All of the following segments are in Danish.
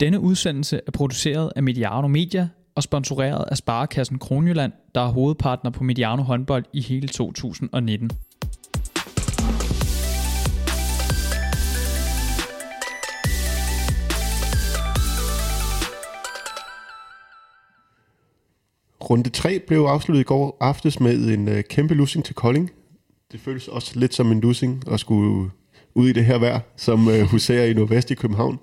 Denne udsendelse er produceret af Mediano Media og sponsoreret af Sparekassen Kronjylland, der er hovedpartner på Mediano håndbold i hele 2019. Runde 3 blev afsluttet i går aftes med en øh, kæmpe losing til Kolding. Det føles også lidt som en losing at skulle ud i det her vejr, som øh, huserer i Nordvest i København.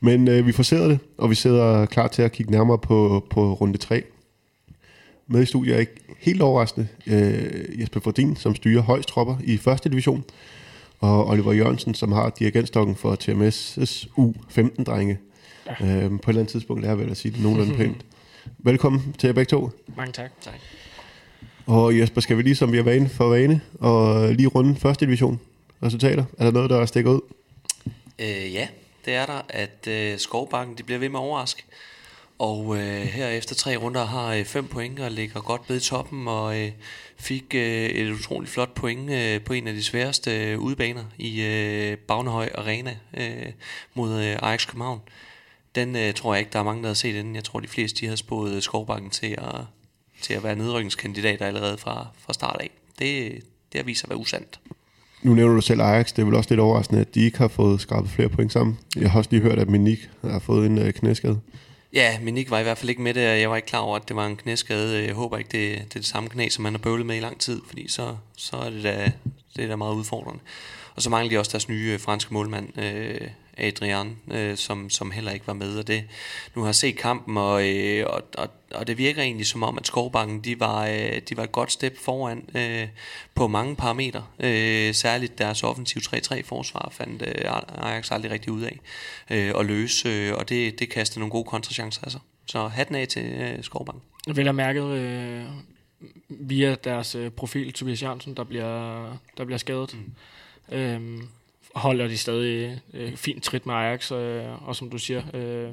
Men øh, vi forserede det, og vi sidder klar til at kigge nærmere på, på runde 3. Med i studiet er ikke helt overraskende øh, Jesper Fordin, som styrer højstropper i første division, og Oliver Jørgensen, som har dirigentstokken for TMS' U15-drenge. Ja. Øh, på et eller andet tidspunkt lærer jeg vel at sige det nogenlunde pænt. Velkommen til jer begge to. Mange tak. tak. Og Jesper, skal vi lige som vi er vane for vane, og lige runde første division resultater? Er der noget, der stikker ud? Øh, ja, det er der, at øh, Skovbakken de bliver ved med at overraske. Og øh, her efter tre runder har øh, fem point og ligger godt ved i toppen og øh, fik øh, et utroligt flot point øh, på en af de sværeste øh, udbaner i øh, Bagnehøj Arena øh, mod øh, Ajax København. Den øh, tror jeg ikke, der er mange, der har set den. Jeg tror, de fleste de har spået øh, Skovbakken til at, til at være nedrykningskandidater allerede fra, fra start af. Det, det har vist sig at være usandt. Nu nævner du selv Ajax. Det er vel også lidt overraskende, at de ikke har fået skrabet flere point sammen. Jeg har også lige hørt, at Minik har fået en øh, knæskade. Ja, Minik var i hvert fald ikke med det, og jeg var ikke klar over, at det var en knæskade. Jeg håber ikke, det, det er det samme knæ, som man har bøvlet med i lang tid, fordi så, så er det da, det er da meget udfordrende. Og så mangler de også deres nye øh, franske målmand, øh, Adrian, øh, som, som heller ikke var med. Og det, nu har jeg set kampen, og, øh, og, og, og det virker egentlig som om, at Skovbanken de var, øh, de var et godt step foran øh, på mange parametre. Øh, særligt deres offensiv 3-3 forsvar fandt øh, Ajax aldrig rigtig ud af øh, at løse, øh, og det, det kastede nogle gode kontrachancer altså. Så hatten af til øh, Skovbanken. Vel har mærket øh, via deres øh, profil, Tobias Jørgensen, der bliver, der bliver skadet. Mm. Øhm, holder de stadig øh, fint trit med Ajax, øh, og som du siger, øh,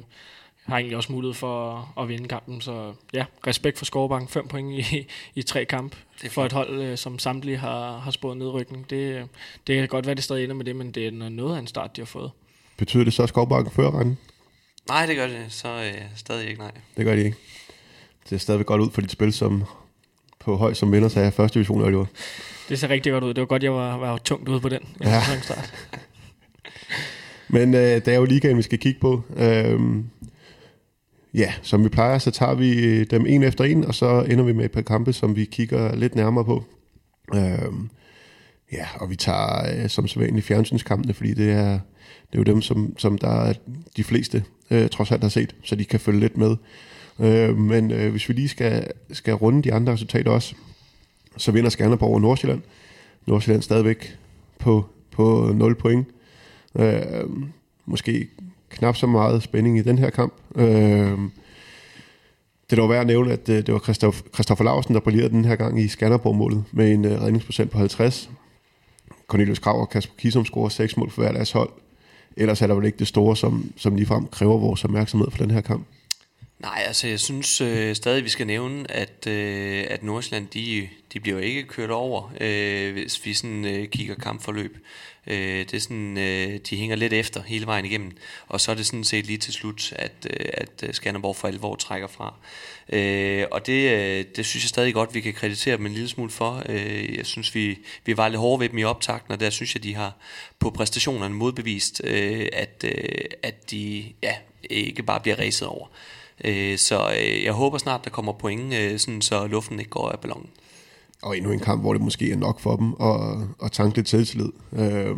har egentlig også mulighed for at, at vinde kampen. Så ja, respekt for Skovbank. Fem point i, i tre kamp for et hold, øh, som samtlige har, har spået nedrykning. Det, det kan godt være, det stadig ender med det, men det er noget af en start, de har fået. Betyder det så, at Skovbank fører retten? Nej, det gør det så øh, stadig ikke, nej. Det gør de ikke. Det er stadigvæk godt ud for dit spil som på høj som vinder sig af første division. Det ser rigtig godt ud. Det var godt, jeg var, var tungt ude på den. Ja. Men øh, det er jo ligaen, vi skal kigge på. Øhm, ja, som vi plejer, så tager vi dem en efter en, og så ender vi med et par kampe, som vi kigger lidt nærmere på. Øhm, ja, og vi tager øh, som sædvanligt fjernsynskampene, fordi det er, det er jo dem, som, som der er de fleste øh, trods alt har set, så de kan følge lidt med. Øh, men øh, hvis vi lige skal, skal runde de andre resultater også, så vinder Skanderborg over Nordsjælland. Nordsjælland stadigvæk på, på 0 point. Øh, måske knap så meget spænding i den her kamp. Øh, det er dog værd at nævne, at øh, det, var Christoph, Christoffer Larsen, der brillerede den her gang i Skanderborg-målet med en øh, redningsprocent på 50. Cornelius Krav og Kasper Kisum scorer 6 mål for hver deres hold. Ellers er der vel ikke det store, som, som ligefrem kræver vores opmærksomhed for den her kamp. Nej, altså jeg synes øh, stadig, vi skal nævne, at, øh, at Nordsjælland, de, de bliver ikke kørt over, øh, hvis vi sådan øh, kigger kampforløb. Øh, det er sådan, øh, de hænger lidt efter hele vejen igennem, og så er det sådan set lige til slut, at, øh, at øh, Skanderborg for alvor trækker fra. Øh, og det, øh, det synes jeg stadig godt, vi kan kreditere dem en lille smule for. Øh, jeg synes, vi, vi var lidt hårde ved dem i optakten, og der synes jeg, de har på præstationerne modbevist, øh, at, øh, at de ja, ikke bare bliver ræset over. Øh, så øh, jeg håber snart, der kommer point, øh, sådan, så luften ikke går af ballonen. Og endnu en kamp, hvor det måske er nok for dem at, at tanke lidt selvtillid øh,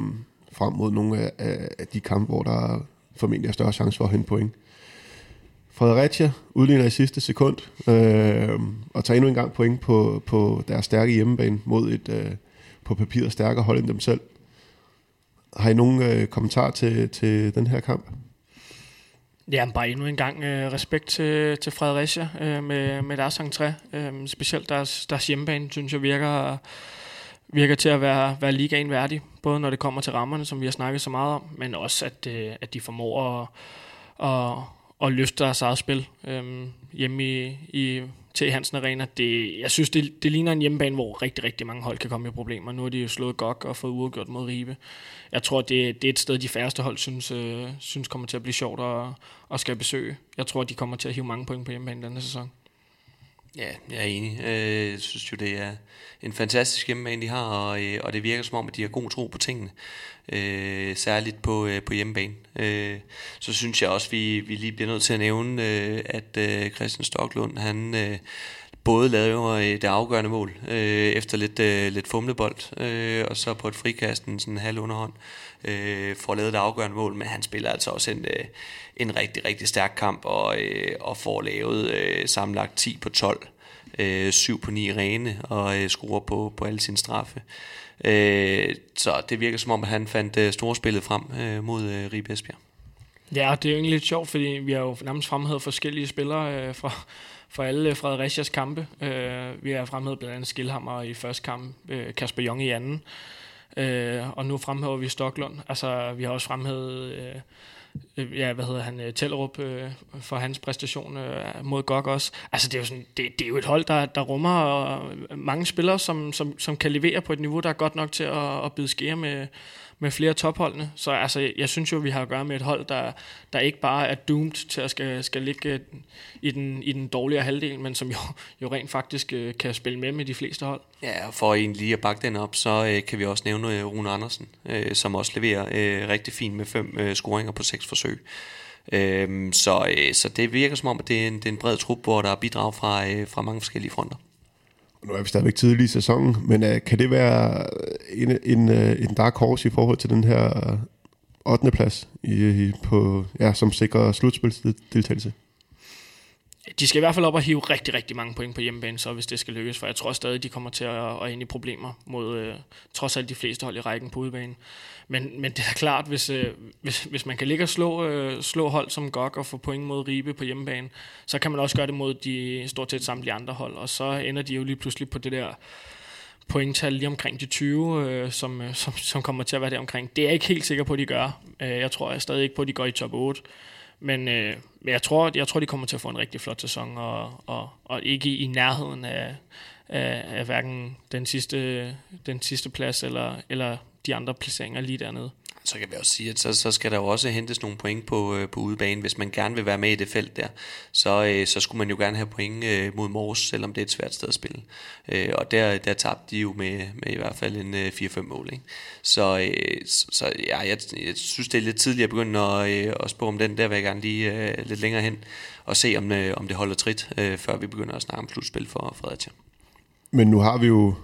frem mod nogle af, af de kampe, hvor der formentlig er større chance for at hente point. Fredericia udligner i sidste sekund øh, og tager endnu en gang point på, på deres stærke hjemmebane mod et øh, på papiret stærkere hold end dem selv. Har I nogen øh, kommentar til, til den her kamp? Ja, bare endnu en gang øh, respekt til, til Fredericia øh, med, med deres entré. Øh, specielt deres, deres hjemmebane, synes jeg, virker, virker til at være, være ligaen værdig. Både når det kommer til rammerne, som vi har snakket så meget om, men også at, øh, at de formår at, at, at løfte deres eget spil. Øh, hjemme i, i til Hansen Arena. Det, jeg synes, det, det ligner en hjemmebane, hvor rigtig, rigtig mange hold kan komme i problemer. Nu har de jo slået GOG og fået uafgjort mod Ribe. Jeg tror, det, det er et sted, de færreste hold synes, øh, synes kommer til at blive sjovt at, at skal besøge. Jeg tror, de kommer til at hive mange point på hjemmebane denne sæson. Ja, jeg er enig. Øh, jeg synes jo, det er en fantastisk hjemmebane, de har, og, øh, og det virker som om, at de har god tro på tingene. Øh, særligt på, øh, på hjemmebane. Øh, så synes jeg også, vi, vi lige bliver nødt til at nævne, øh, at øh, Christian Stoklund, han øh, både laver øh, det afgørende mål øh, efter lidt, øh, lidt fumlebold, øh, og så på et frikast en sådan halv underhånd øh, får lavet det afgørende mål, men han spiller altså også en, øh, en rigtig, rigtig stærk kamp, og, øh, og får lavet øh, sammenlagt 10 på 12, øh, 7 på 9 rene, og øh, scorer på, på alle sine straffe. Øh, så det virker som om, at han fandt øh, storspillet frem øh, mod øh, Ribe Esbjerg. Ja, det er jo egentlig lidt sjovt, fordi vi har jo nærmest fremhævet forskellige spillere øh, fra, for alle Fredericias kampe. Øh, vi har fremhævet blandt andet Skilhammer i første kamp, øh, Kasper Jong i anden, øh, og nu fremhæver vi Stoklund. Altså, vi har også fremhævet... Øh, øh ja, hvad hedder han, øh, Tellerup øh, for hans præstation øh, mod GOG også. Altså det er jo, sådan, det, det er jo et hold, der, der rummer øh, mange spillere, som, som, som kan levere på et niveau, der er godt nok til at, at bide skære med, med flere topholdene. Så altså, jeg synes jo, vi har at gøre med et hold, der, der ikke bare er doomed til at skal, skal ligge øh, i den, i den dårligere halvdel, men som jo, jo rent faktisk øh, kan spille med med de fleste hold. Ja, og for egentlig lige at bakke den op, så øh, kan vi også nævne øh, Rune Andersen, øh, som også leverer øh, rigtig fint med fem øh, scoringer på seks forsøg. Øh, så, øh, så det virker som om, at det er en, det er en bred trup, hvor der er bidrag fra, øh, fra mange forskellige fronter. Nu er vi stadigvæk tidlig i sæsonen, men uh, kan det være en, en, uh, en dark horse i forhold til den her øh, 8. plads i, i, på, ja, som sikrer slutspilsdeltagelse? De skal i hvert fald op og hive rigtig, rigtig mange point på hjemmebane, så hvis det skal lykkes, for jeg tror stadig, de kommer til at, at ind i problemer mod øh, trods alt de fleste hold i rækken på udebane. Men, men det er klart, hvis, øh, hvis, hvis man kan ligge og slå, øh, slå hold som GOG og få point mod Ribe på hjemmebane, så kan man også gøre det mod de stort set samtlige andre hold, og så ender de jo lige pludselig på det der pointtal lige omkring de 20, øh, som, øh, som, som kommer til at være der omkring. Det er jeg ikke helt sikker på, at de gør. Øh, jeg tror jeg stadig ikke på, at de går i top 8. Men, øh, men jeg, tror, jeg tror, de kommer til at få en rigtig flot sæson, og, og, og ikke i, nærheden af, af, af hverken den sidste, den sidste plads eller, eller de andre placeringer lige dernede. Så kan vi også sige, at så, så skal der jo også hentes nogle point på, øh, på udebane. Hvis man gerne vil være med i det felt der, så, øh, så skulle man jo gerne have point øh, mod Mors, selvom det er et svært sted at spille. Øh, og der, der tabte de jo med, med i hvert fald en øh, 4-5 mål. Ikke? Så, øh, så, ja, jeg, jeg synes, det er lidt tidligt at begynde at, øh, at spå om den. Der vil jeg gerne lige øh, lidt længere hen og se, om, øh, om det holder trit, øh, før vi begynder at snakke om slutspil for Fredericia. Men nu har vi jo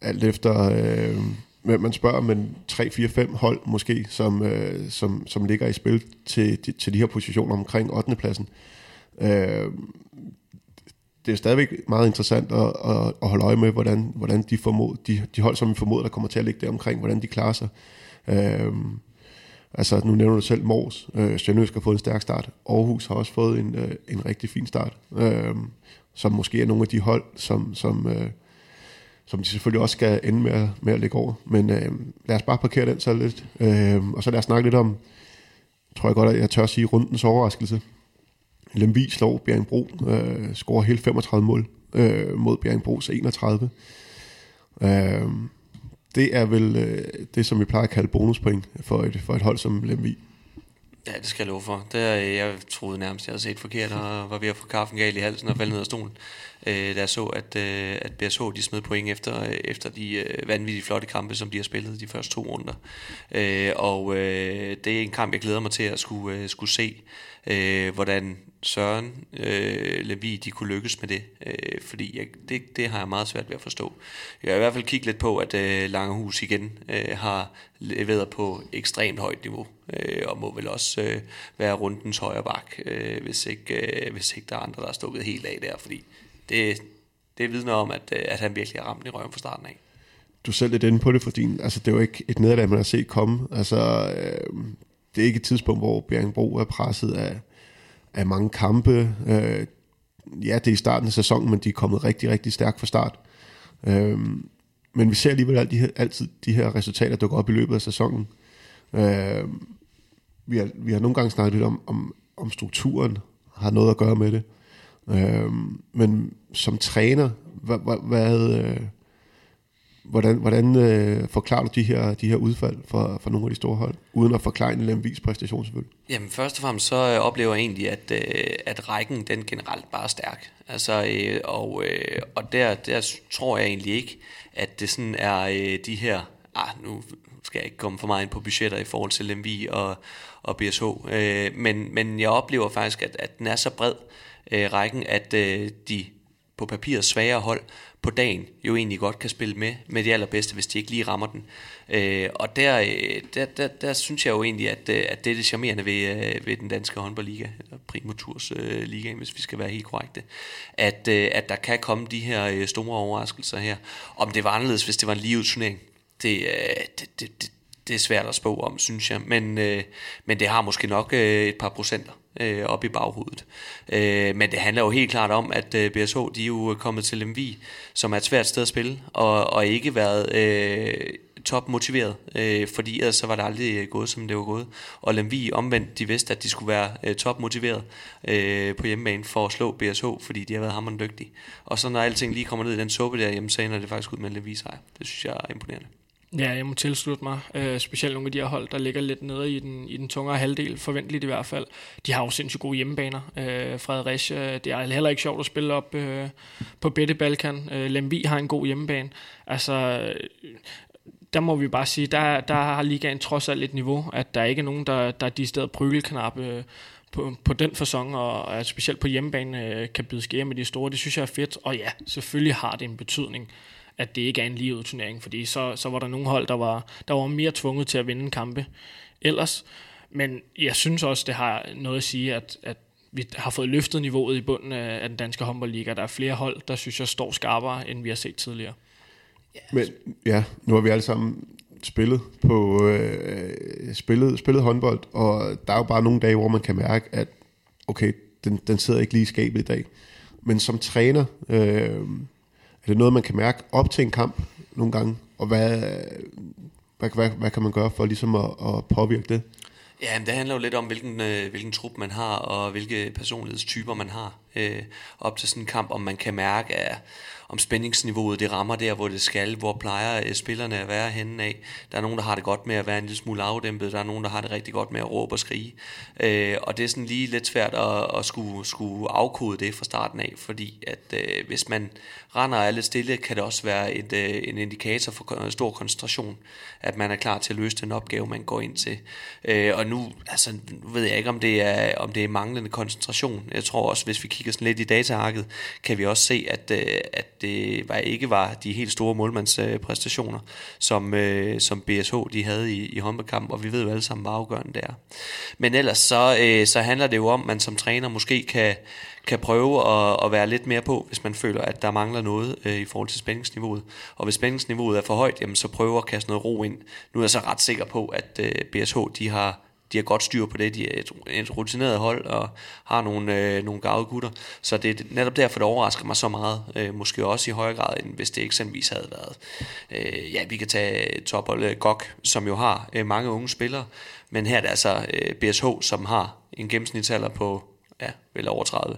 alt efter... Øh man spørger, men 3-4-5 hold måske, som, øh, som, som ligger i spil til, til, til de her positioner omkring 8. pladsen. Øh, det er stadigvæk meget interessant at, at, at holde øje med, hvordan, hvordan de, formod, de, de hold, som vi formoder, der kommer til at ligge der omkring, hvordan de klarer sig. Øh, altså, nu nævner du selv Mors. Øh, Sjønøsk har fået en stærk start. Aarhus har også fået en, øh, en rigtig fin start. Øh, som måske er nogle af de hold, som, som øh, som de selvfølgelig også skal ende med at, med at lægge over. Men øh, lad os bare parkere den så lidt. Øh, og så lad os snakke lidt om, tror jeg godt, at jeg tør at sige, rundens overraskelse. Lemvi slår Bjerringbro, øh, scorer hele 35 mål øh, mod Bjerringbros 31. Øh, det er vel øh, det, som vi plejer at kalde bonuspoint for et, for et hold som Lemvi. Ja, det skal jeg love for. Det er, jeg troede nærmest, jeg havde set forkert, og var ved at få kaffen galt i halsen og falde ned af stolen øh, da jeg så, at, øh, at BSH de smed point efter, øh, efter de øh, flotte kampe, som de har spillet de første to runder. Øh, og øh, det er en kamp, jeg glæder mig til at skulle, øh, skulle se, øh, hvordan Søren øh, Levi, de kunne lykkes med det, øh, fordi jeg, det, det har jeg meget svært ved at forstå. Jeg har i hvert fald kigget lidt på, at øh, Langehus igen øh, har leveret på ekstremt højt niveau, øh, og må vel også øh, være rundens højre bak, øh, hvis, ikke, øh, hvis ikke der er andre, der er stukket helt af der, fordi det, det vidner om, at, øh, at han virkelig har ramt i røven fra starten af. Du er selv lidt inde på det, fordi altså, det er jo ikke et nederlag, man har set komme. Altså, øh, det er ikke et tidspunkt, hvor Bjerringbro er presset af, af mange kampe. Øh, ja, det er i starten af sæsonen, men de er kommet rigtig, rigtig stærkt fra start. Øh, men vi ser alligevel alt de her, altid de her resultater dukke op i løbet af sæsonen. Øh, vi, har, vi har nogle gange snakket lidt om, om, om strukturen har noget at gøre med det. Øh, men som træner, hvad, hvad, hvad øh, hvordan, hvordan øh, forklarer du de her, de her udfald for, for nogle af de store hold, uden at forklare en eller vis præstation selvfølgelig? Jamen først og fremmest så øh, oplever jeg egentlig, at, øh, at rækken den generelt bare er stærk. Altså, øh, og, øh, og der, der tror jeg egentlig ikke, at det sådan er øh, de her, ah, nu skal jeg ikke komme for meget ind på budgetter i forhold til Lemvi og, og BSH, øh, men, men jeg oplever faktisk, at, at den er så bred, øh, rækken, at øh, de på papiret svagere hold på dagen jo egentlig godt kan spille med med de allerbedste, hvis de ikke lige rammer den. Øh, og der, øh, der, der, der synes jeg jo egentlig, at, øh, at det er det charmerende ved, øh, ved den danske håndboldliga, eller Primoturs øh, liga, hvis vi skal være helt korrekte, at, øh, at der kan komme de her store overraskelser her. Om det var anderledes, hvis det var en live turnering, det, øh, det, det, det, det er svært at spå om, synes jeg, men, øh, men det har måske nok øh, et par procenter øh, op i baghovedet. Øh, men det handler jo helt klart om, at øh, BSH de er jo kommet til Lemvi, som er et svært sted at spille, og, og ikke været øh, top motiveret, øh, fordi ellers så var det aldrig gået, som det var gået. Og Lemvi omvendt, de vidste, at de skulle være øh, top motiveret øh, på hjemmebane for at slå BSH, fordi de har været hammerende dygtige. Og så når alting lige kommer ned i den suppe der, jamen, så ender det faktisk ud med en Lemvi sejr. Det synes jeg er imponerende. Ja, jeg må tilslutte mig. Øh, specielt nogle af de her hold, der ligger lidt nede i den, i den tungere halvdel, forventeligt i hvert fald. De har jo sindssygt gode hjemmebaner. Øh, Fredericia, øh, det er heller ikke sjovt at spille op øh, på Bette Balkan. Øh, Lemvi har en god hjemmebane. Altså, øh, der må vi bare sige, der, der har ligaen trods alt et niveau, at der ikke er nogen, der, der er de steder prygelknappe øh, på, på den fasong, og at specielt på hjemmebane øh, kan byde skære med de store. Det synes jeg er fedt, og ja, selvfølgelig har det en betydning at det ikke er en livet turnering, fordi så, så var der nogle hold, der var, der var mere tvunget til at vinde kampe ellers. Men jeg synes også, det har noget at sige, at, at vi har fået løftet niveauet i bunden af den danske håndboldliga. Der er flere hold, der synes jeg står skarpere, end vi har set tidligere. Men ja, nu har vi alle sammen spillet på øh, spillet, spillet håndbold, og der er jo bare nogle dage, hvor man kan mærke, at okay, den, den sidder ikke lige i skabet i dag. Men som træner, øh, er det noget, man kan mærke op til en kamp nogle gange? Og hvad, hvad, hvad, hvad kan man gøre for ligesom at, at påvirke det? Ja, det handler jo lidt om, hvilken, øh, hvilken trup man har, og hvilke personlighedstyper man har øh, op til sådan en kamp, om man kan mærke, at om spændingsniveauet det rammer der, hvor det skal, hvor plejer øh, spillerne at være henne af. Der er nogen, der har det godt med at være en lille smule afdæmpet, der er nogen, der har det rigtig godt med at råbe og skrige. Øh, og det er sådan lige lidt svært at, at skulle, skulle afkode det fra starten af, fordi at øh, hvis man render alle stille, kan det også være et, øh, en indikator for stor koncentration, at man er klar til at løse den opgave, man går ind til. Øh, og nu, altså, nu ved jeg ikke, om det, er, om det er manglende koncentration. Jeg tror også, hvis vi kigger sådan lidt i dataarket, kan vi også se, at, øh, at det var, ikke var de helt store målmandspræstationer, som, øh, som BSH de havde i, i håndboldkampen, og vi ved jo alle sammen, hvor afgørende det er. Men ellers så, øh, så handler det jo om, at man som træner måske kan, kan prøve at, at være lidt mere på, hvis man føler, at der mangler noget øh, i forhold til spændingsniveauet. Og hvis spændingsniveauet er for højt, jamen, så prøver at kaste noget ro ind. Nu er jeg så ret sikker på, at øh, BSH de har de har godt styr på det. De er et, et rutineret hold og har nogle, øh, nogle gavede gutter. Så det er netop derfor, det overrasker mig så meget. Øh, måske også i højere grad, end hvis det eksempelvis havde været. Øh, ja, vi kan tage tophold øh, Gok, som jo har øh, mange unge spillere. Men her er det altså øh, BSH, som har en gennemsnitsalder på ja, vel over 30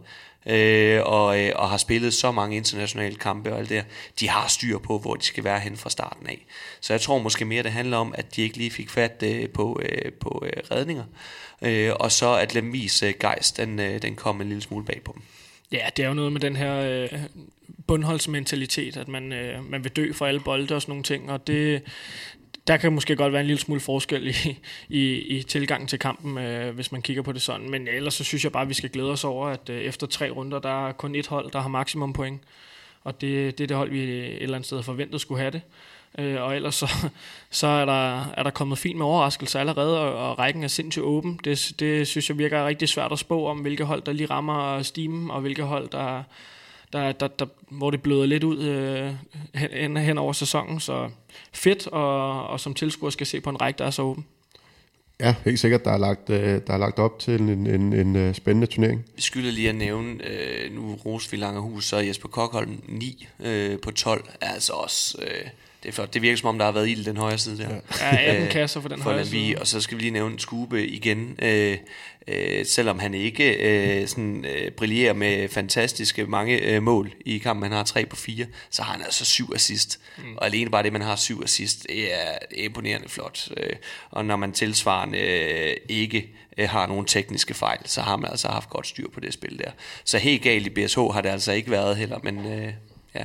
øh, og, øh, og har spillet så mange internationale kampe og alt det der, de har styr på, hvor de skal være hen fra starten af. Så jeg tror måske mere, det handler om, at de ikke lige fik fat øh, på, øh, på øh, redninger, øh, og så at Lemvis øh, gejst, den, øh, den kom en lille smule bag på dem. Ja, det er jo noget med den her øh, bundholdsmentalitet, at man, øh, man vil dø for alle bolde og sådan nogle ting, og det, der kan måske godt være en lille smule forskel i, i, i tilgangen til kampen, øh, hvis man kigger på det sådan. Men ellers så synes jeg bare, at vi skal glæde os over, at øh, efter tre runder, der er kun et hold, der har maksimum point. Og det, det er det hold, vi et eller andet sted forventede skulle have det. Øh, og ellers så, så er, der, er der kommet fint med overraskelser allerede, og, og rækken er sindssygt åben. Det, det synes jeg virker rigtig svært at spå om, hvilke hold, der lige rammer stimen, og hvilke hold, der, der, der, der, hvor det bløder lidt ud øh, hen, hen over sæsonen. Så fedt, og, og som tilskuer skal se på en række, der er så åben. Ja, helt sikkert. Der er lagt, øh, der er lagt op til en, en, en, en øh, spændende turnering. Vi skylder lige at nævne, øh, nu Rosvild Langerhus, så Jesper Kokholm 9 øh, på 12 er altså også... Øh, det er flot. Det virker som om, der har været ild den højre side der. Ja, 18 øh, kasser for den for højre side. Og så skal vi lige nævne Skube igen. Øh, øh, selvom han ikke øh, sådan, øh, brillerer med fantastiske mange øh, mål i kampen, han har tre på fire, så har han altså syv assist. Mm. Og alene bare det, man har syv assist, det er imponerende flot. Øh, og når man tilsvarende øh, ikke øh, har nogle tekniske fejl, så har man altså haft godt styr på det spil der. Så helt galt i BSH har det altså ikke været heller, men øh, ja,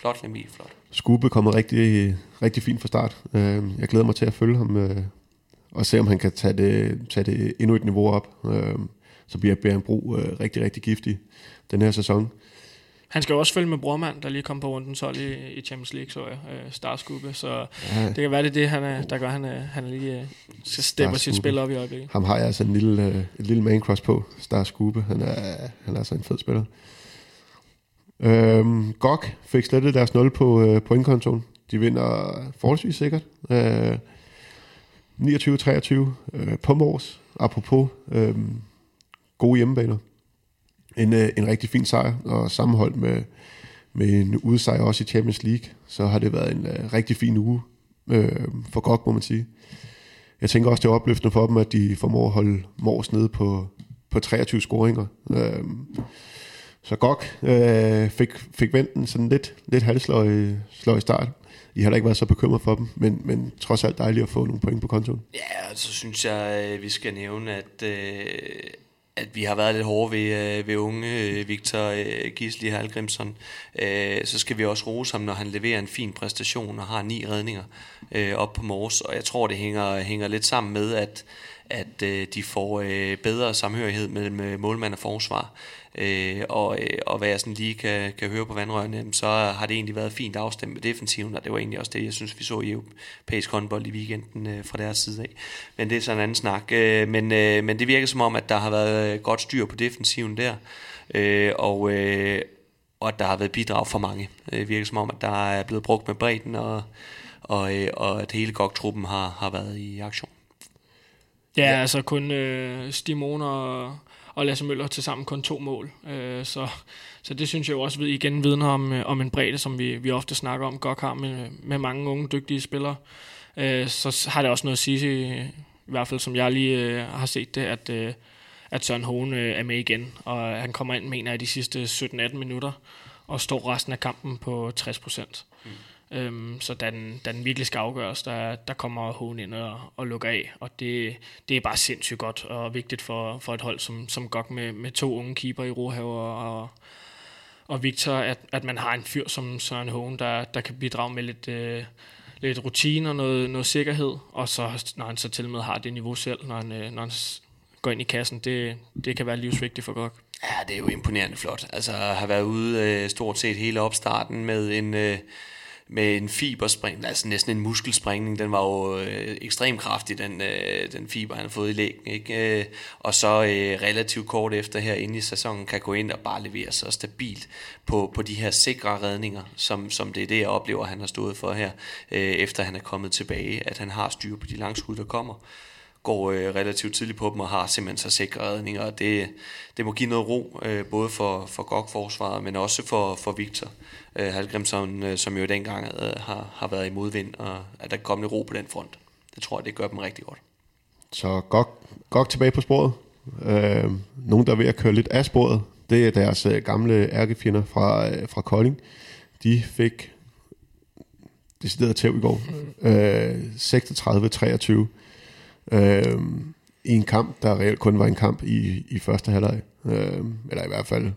flot Lemvig, flot. Skube kommet rigtig, rigtig fint fra start. Øh, Jeg glæder mig til at følge ham øh, og se, om han kan tage det, tage det endnu et niveau op. Øh, Så bliver Bjørn Bro øh, rigtig, rigtig giftig den her sæson. Han skal jo også følge med Brormand, der lige kom på runden 12 i, i Champions League, så jeg, øh, Starskubbe. Så Ja, det kan være, det er det, han er, der gør, han, er, han er lige øh, skal steppe sit Starskubbe. spil op i øjeblikket. ham har jeg altså en lille, øh, et lille man cross på. Star Skube. Han er, han er altså en fed spiller. Øhm, GOG fik slettet deres 0 på øh, pointkontoen. De vinder forholdsvis sikkert. Øh, 29-23 øh, på Mors. Apropos øh, gode hjemmebaner. En, øh, en rigtig fin sejr, og sammenholdt med, med en udsejr også i Champions League, så har det været en øh, rigtig fin uge øh, for GOG, må man sige. Jeg tænker også, det er opløftende for dem, at de formår at holde Mors nede på, på 23 scoringer. Øh, så GOG øh, fik, fik vendt den sådan lidt, lidt halvsløj sløj start. I har da ikke været så bekymret for dem, men, men trods alt dejligt at få nogle point på kontoen. Ja, og så synes jeg, øh, vi skal nævne, at, øh, at vi har været lidt hårde ved, øh, ved unge Victor Gisli Halgrimsson. Så skal vi også rose ham, når han leverer en fin præstation og har ni redninger op på Mors. Og jeg tror, det hænger, hænger lidt sammen med, at, at øh, de får øh, bedre samhørighed mellem øh, målmand og forsvar. Øh, og, øh, og hvad jeg sådan lige kan, kan høre på vandrørene, så har det egentlig været fint afstemt med defensiven, og det var egentlig også det, jeg synes, vi så i europæisk håndbold i weekenden øh, fra deres side af. Men det er sådan en anden snak. Øh, men, øh, men det virker som om, at der har været øh, godt styr på defensiven der, øh, og, øh, og at der har været bidrag for mange. Øh, Det virker som om, at der er blevet brugt med bredden, og, og, øh, og at hele GOG-truppen har, har været i aktion. Ja, ja. altså kun øh, Stimon og, og Lasse Møller til sammen kun to mål. Øh, så, så det synes jeg jo også ved, igen vidner om, øh, om en bredde, som vi, vi ofte snakker om. Godt har med, med mange unge, dygtige spillere. Øh, så har det også noget at sige, i, i hvert fald som jeg lige øh, har set det, at, øh, at Søren Hohen øh, er med igen. Og han kommer ind, mener jeg, de sidste 17-18 minutter, og står resten af kampen på 60 procent. Øhm, så da den, da den virkelig skal afgøres, der, der kommer Hågen ind og, og lukker af, og det, det er bare sindssygt godt og vigtigt for, for et hold som, som godt med, med to unge keeper i Rohave og, og Victor, at, at man har en fyr som Søren Hågen, der, der kan bidrage med lidt, øh, lidt rutine og noget, noget sikkerhed, og så når han så til med har det niveau selv, når han, øh, når han går ind i kassen, det, det kan være livsvigtigt for godt. Ja, det er jo imponerende flot. Altså, har været ude øh, stort set hele opstarten med en, øh, med en fiberspring, altså næsten en muskelspringning. Den var jo øh, ekstremt kraftig, den, øh, den fiber, han har fået i lægen. Ikke? Øh, og så øh, relativt kort efter her inde i sæsonen, kan gå ind og bare levere så stabilt på, på de her sikre redninger, som, som det er det, jeg oplever, han har stået for her, øh, efter han er kommet tilbage, at han har styr på de langskud, der kommer går øh, relativt tidligt på dem og har simpelthen så sikre redninger. Og det, det må give noget ro, øh, både for, for GOG-forsvaret, men også for, for Victor øh, Halgrimsson, øh, som jo dengang øh, har, har været i modvind, og at der kommer lidt ro på den front. Det tror jeg, det gør dem rigtig godt. Så GOG, GOG tilbage på sporet. Øh, nogen, der er ved at køre lidt af sporet, det er deres øh, gamle ærkefjender fra, øh, fra Kolding. De fik decideret tæv i går. Øh, 36-23. Øh, I en kamp, der reelt kun var en kamp i, i første halvleg. Øh, eller i hvert fald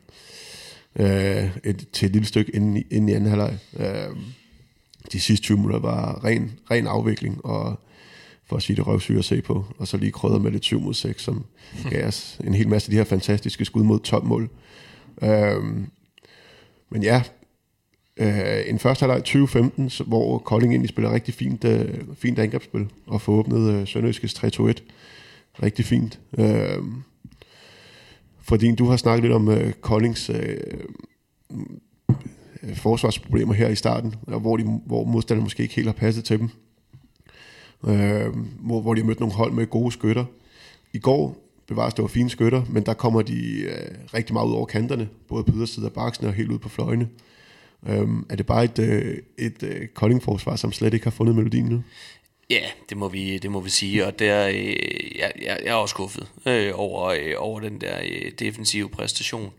øh, et, til et lille stykke inden, i- inden i anden halvleg. Øh, de sidste 20 minutter var ren, ren afvikling, og for at sige det røvsyge at se på, og så lige krydder med lidt 7 mod 6, som gav os en hel masse af de her fantastiske skud mod topmål. Øhm, men ja, øh, en første halvleg 2015, hvor Kolding egentlig spiller rigtig fint, øh, fint angrebsspil, og får åbnet øh, Sønderjyskes 3-2-1. Rigtig fint. Øh, fordi du har snakket lidt om øh, Koldings øh, øh, forsvarsproblemer her i starten, og hvor, de, hvor modstanderne måske ikke helt har passet til dem øh, hvor, hvor de har mødt nogle hold med gode skytter. I går bevares det var fine skytter, men der kommer de øh, rigtig meget ud over kanterne, både på ydersiden af baksen og helt ud på fløjene. Øhm, er det bare et, øh, et øh, Kolding-forsvar, som slet ikke har fundet melodien nu? Ja, det må vi, det må vi sige, og der, øh, jeg, jeg, jeg er også skuffet øh, over, øh, over den der øh, defensive præstation,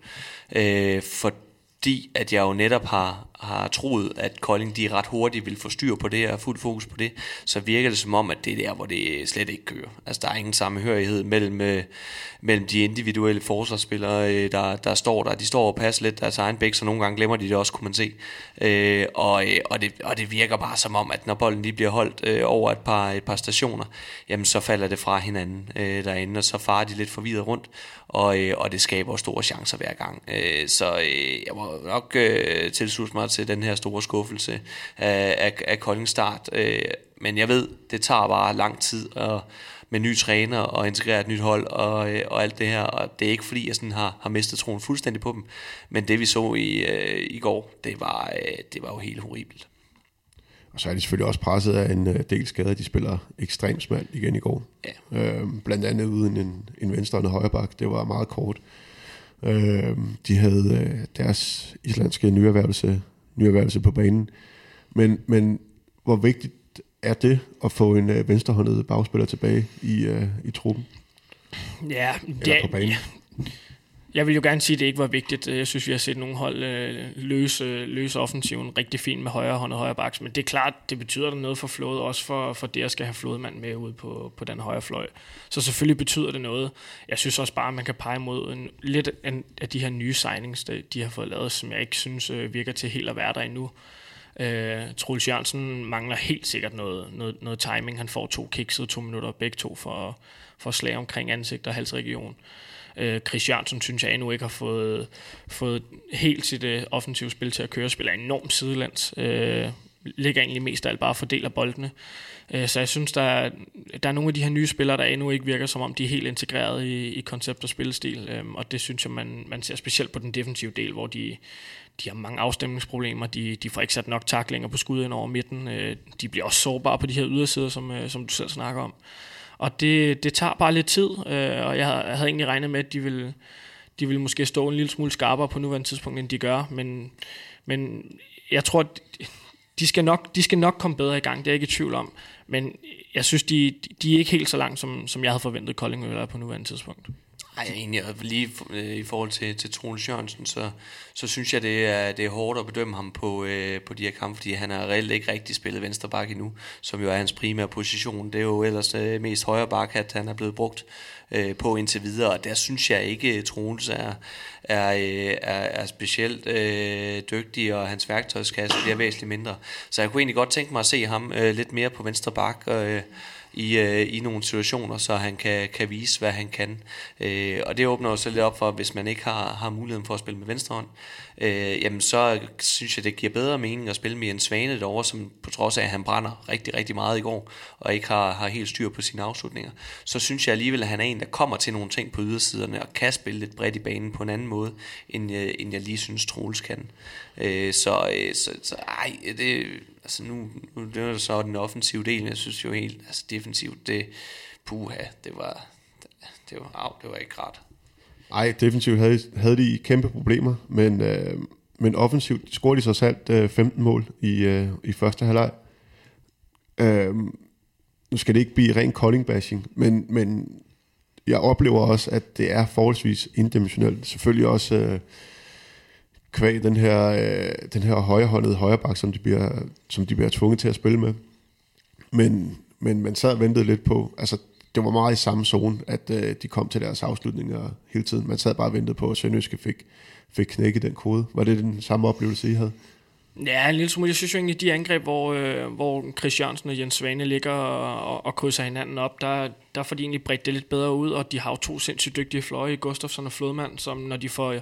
øh, fordi at jeg jo netop har, har troet, at Kolding de ret hurtigt vil få styr på det og fuld fokus på det, så virker det som om, at det er der, hvor det slet ikke kører. Altså der er ingen sammenhørighed mellem, øh, mellem de individuelle forsvarsspillere, øh, der, der står der. De står og passer lidt deres egen bæk, så nogle gange glemmer de det også, kunne man se. Øh, og, øh, og, det, og det virker bare som om, at når bolden lige bliver holdt øh, over et par, et par stationer, jamen så falder det fra hinanden øh, derinde, og så farer de lidt forvirret rundt, og, øh, og det skaber store chancer hver gang. Øh, så øh, jeg må nok øh, tilslutte mig til den her store skuffelse af, af, af Kolding start. Øh, men jeg ved, det tager bare lang tid at, med nye træner og integrere et nyt hold og, øh, og alt det her. Og det er ikke fordi, jeg sådan har, har mistet troen fuldstændig på dem. Men det vi så i, øh, i går, det var, øh, det var jo helt horribelt. Og så er de selvfølgelig også presset af en øh, del skader. De spiller ekstremt smalt igen i går. Ja. Øhm, blandt andet uden en, en venstre og en højre bak. Det var meget kort. Øhm, de havde øh, deres islandske nyerhvervelse, nyerhvervelse på banen. Men, men hvor vigtigt er det at få en øh, venstrehåndet bagspiller tilbage i, øh, i truppen? Ja, Eller på banen? ja, jeg vil jo gerne sige, at det ikke var vigtigt. Jeg synes, vi har set nogle hold øh, løse, løse offensiven rigtig fint med højre hånd og højre baks, men det er klart, det betyder der noget for flådet, også for, for det at skal have flådemand med ud på, på den højre fløj. Så selvfølgelig betyder det noget. Jeg synes også bare, at man kan pege mod en, lidt af de her nye signings, de, de har fået lavet, som jeg ikke synes øh, virker til helt at være der endnu. Øh, Troels Jørgensen mangler helt sikkert noget, noget, noget timing. Han får to kiksede to minutter, begge to for, for slag omkring ansigt og halsregion. Øh, Øh, Chris Jørgensen synes jeg endnu ikke har fået, fået helt sit øh, offensive spil til at køre. Spiller enormt sidelands. Øh, ligger egentlig mest af alt bare og fordeler boldene. Øh, så jeg synes, der er, der er nogle af de her nye spillere, der endnu ikke virker som om, de er helt integreret i, i koncept og spillestil. Øh, og det synes jeg, man, man ser specielt på den defensive del, hvor de, de har mange afstemningsproblemer. De, de får ikke sat nok taklinger på skud ind over midten. Øh, de bliver også sårbare på de her ydersider, som, øh, som du selv snakker om. Og det, det tager bare lidt tid, øh, og jeg havde, jeg havde egentlig regnet med, at de ville, de ville måske stå en lille smule skarpere på nuværende tidspunkt, end de gør. Men, men jeg tror, de skal, nok, de skal nok komme bedre i gang, det er jeg ikke i tvivl om. Men jeg synes, de, de er ikke helt så langt, som, som jeg havde forventet Kolding er på nuværende tidspunkt. Nej, egentlig, og lige øh, i forhold til, til Troels Jørgensen, så, så synes jeg, det er, det er hårdt at bedømme ham på, øh, på de her kampe, fordi han har reelt ikke rigtig spillet venstre bak endnu, som jo er hans primære position. Det er jo ellers øh, mest højre bak, at han er blevet brugt øh, på indtil videre, og der synes jeg ikke, at Troels er, er, øh, er, er specielt øh, dygtig, og hans værktøjskasse bliver væsentligt mindre. Så jeg kunne egentlig godt tænke mig at se ham øh, lidt mere på venstre bak, øh, i, øh, i nogle situationer, så han kan, kan vise, hvad han kan. Øh, og det åbner jo så lidt op for, hvis man ikke har, har muligheden for at spille med venstre hånd, øh, jamen så synes jeg, det giver bedre mening at spille med en Svane derovre, som på trods af, at han brænder rigtig, rigtig meget i går, og ikke har, har helt styr på sine afslutninger, så synes jeg alligevel, at han er en, der kommer til nogle ting på ydersiderne, og kan spille lidt bredt i banen på en anden måde, end, øh, end jeg lige synes, Troels kan. Øh, så, øh, så, så ej, det, altså nu, nu det er så den offensive del, jeg synes jo helt, altså defensivt, det, puha, det var, det var, au, det var ikke ret. Nej, defensivt havde, havde de kæmpe problemer, men, øh, men offensivt scorede de så salt øh, 15 mål i, øh, i første halvleg. Øh, nu skal det ikke blive ren calling bashing, men, men jeg oplever også, at det er forholdsvis indimensionelt. Selvfølgelig også øh, kvæg den her, øh, den her højrehåndede højreback, som de, bliver, som de bliver tvunget til at spille med. Men, men man sad og ventede lidt på, altså det var meget i samme zone, at øh, de kom til deres afslutninger hele tiden. Man sad bare og ventede på, at Sønderjyske fik, fik knækket den kode. Var det den samme oplevelse, I havde? Ja, en lille smule. Jeg synes jo egentlig, de angreb, hvor, øh, hvor Chris Jørgensen og Jens Svane ligger og, og, og krydser hinanden op, der, der får de egentlig bredt det lidt bedre ud, og de har jo to sindssygt dygtige fløje, Gustafsson og Flodmand, som når de får,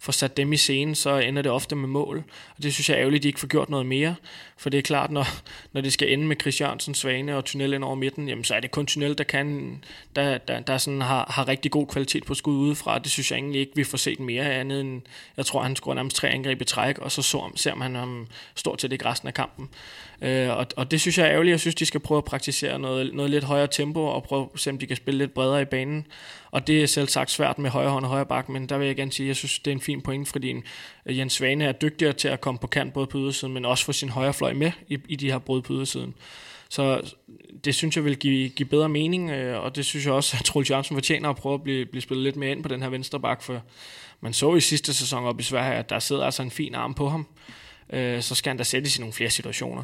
får sat dem i scenen, så ender det ofte med mål. Og det synes jeg er ærgerligt, at de ikke får gjort noget mere, for det er klart, når, når det skal ende med Chris Jørgensen, Svane og Tunnel ind over midten, jamen så er det kun Tunnel, der, kan, der, der, der sådan har, har rigtig god kvalitet på skud udefra. Det synes jeg egentlig ikke, vi får set mere andet end, jeg tror, han scorer nærmest tre angreb i træk, og så, så ser man ham ham stort set ikke resten af kampen. Øh, og, og det synes jeg er ærgerligt. Jeg synes, de skal prøve at praktisere noget, noget lidt højere tempo, og prøve at se, om de kan spille lidt bredere i banen. Og det er selv sagt svært med højre hånd og højre bak, men der vil jeg gerne sige, at jeg synes, det er en fin point, fordi øh, Jens Svane er dygtigere til at komme på kant både på ydersiden, men også få sin højre fløj med i, i de her brud på ydersiden. Så det synes jeg vil give, give bedre mening, øh, og det synes jeg også, at Troels Jørgensen fortjener at prøve at blive, blive spillet lidt mere ind på den her venstre bak, for man så i sidste sæson op i Sverige, at der sidder altså en fin arm på ham. Øh, så skal han da sættes i nogle flere situationer.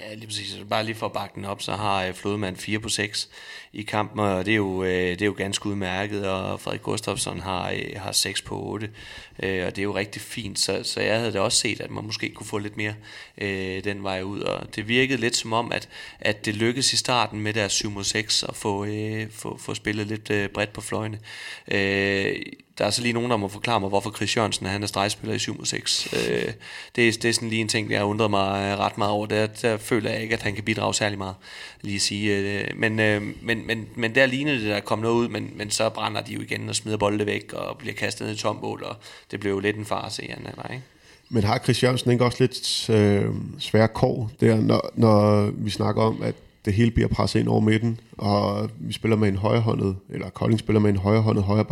Ja, lige præcis. Altså, bare lige for at bakke den op, så har øh, Flodemand 4 på 6 i kampen, og det er jo, øh, det er jo ganske udmærket, og Frederik Gustafsson har, øh, har 6 på 8, og det er jo rigtig fint, så, så jeg havde da også set, at man måske kunne få lidt mere øh, den vej ud, og det virkede lidt som om, at, at det lykkedes i starten med deres 7 mod 6 at få, øh, få, få spillet lidt øh, bredt på fløjene. Øh, der er så lige nogen, der må forklare mig, hvorfor Chris Jørgensen han er stregspiller i 7 mod 6. Øh, det, er, det er sådan lige en ting, jeg har undret mig øh, ret meget over. Der, der føler jeg ikke, at han kan bidrage særlig meget, lige at sige. Øh, men, øh, men, men, men der lignede det, der kom noget ud, men, men så brænder de jo igen og smider bolde væk og bliver kastet ned i tombål, og det blev jo lidt en farse i anden ikke? Men har Chris Jørgensen ikke også lidt øh, svære kår der, når, når vi snakker om, at det hele bliver presset ind over midten, og vi spiller med en højrehåndet, eller Kolding spiller med en højrehåndet højre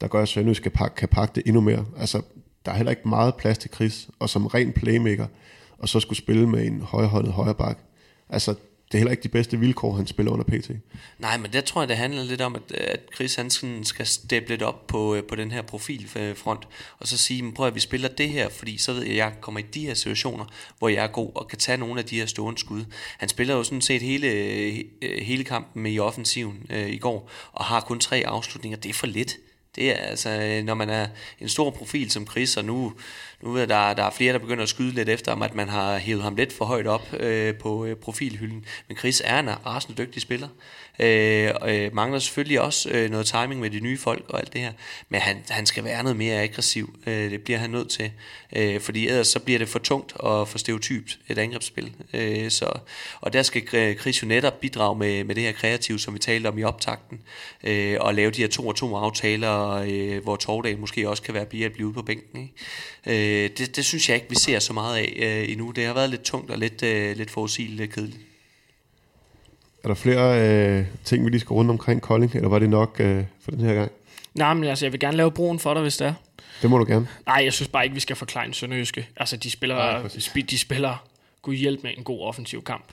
der gør, at Sønderjysk kan pakke, kan pakke det endnu mere. Altså, der er heller ikke meget plads til Chris, og som ren playmaker, og så skulle spille med en højhåndet højreback. Altså, det er heller ikke de bedste vilkår, han spiller under PT. Nej, men der tror jeg, det handler lidt om, at, at Chris Hansen skal steppe lidt op på, øh, på den her profilfront, og så sige, prøv at vi spiller det her, fordi så ved jeg, at jeg kommer i de her situationer, hvor jeg er god og kan tage nogle af de her stående skud. Han spiller jo sådan set hele, øh, øh, hele kampen med i offensiven øh, i går, og har kun tre afslutninger. Det er for lidt. Det er altså, øh, når man er en stor profil som Chris, og nu, nu er der, der er flere, der begynder at skyde lidt efter ham, at man har hævet ham lidt for højt op øh, på øh, profilhylden. Men Chris er en rasende dygtig spiller. Øh, øh, mangler selvfølgelig også øh, noget timing med de nye folk og alt det her. Men han, han skal være noget mere aggressiv. Øh, det bliver han nødt til. Øh, fordi ellers så bliver det for tungt og for stereotypt et angrebsspil. Øh, så, og der skal øh, Chris jo netop bidrage med, med det her kreative, som vi talte om i optakten. Øh, og lave de her to og to aftaler, øh, hvor Tordal måske også kan være blive ude på bænken. Ikke? Øh, det, det synes jeg ikke, vi ser så meget af øh, endnu. Det har været lidt tungt og lidt, øh, lidt forudsigeligt kedeligt. Er der flere øh, ting, vi lige skal runde omkring Kolding, eller var det nok øh, for den her gang? Nej, men altså, jeg vil gerne lave broen for dig, hvis det er. Det må du gerne. Nej, jeg synes bare ikke, vi skal forklare Sønderjyske. Altså, de spiller, Nej, de spiller gud hjælp med en god offensiv kamp.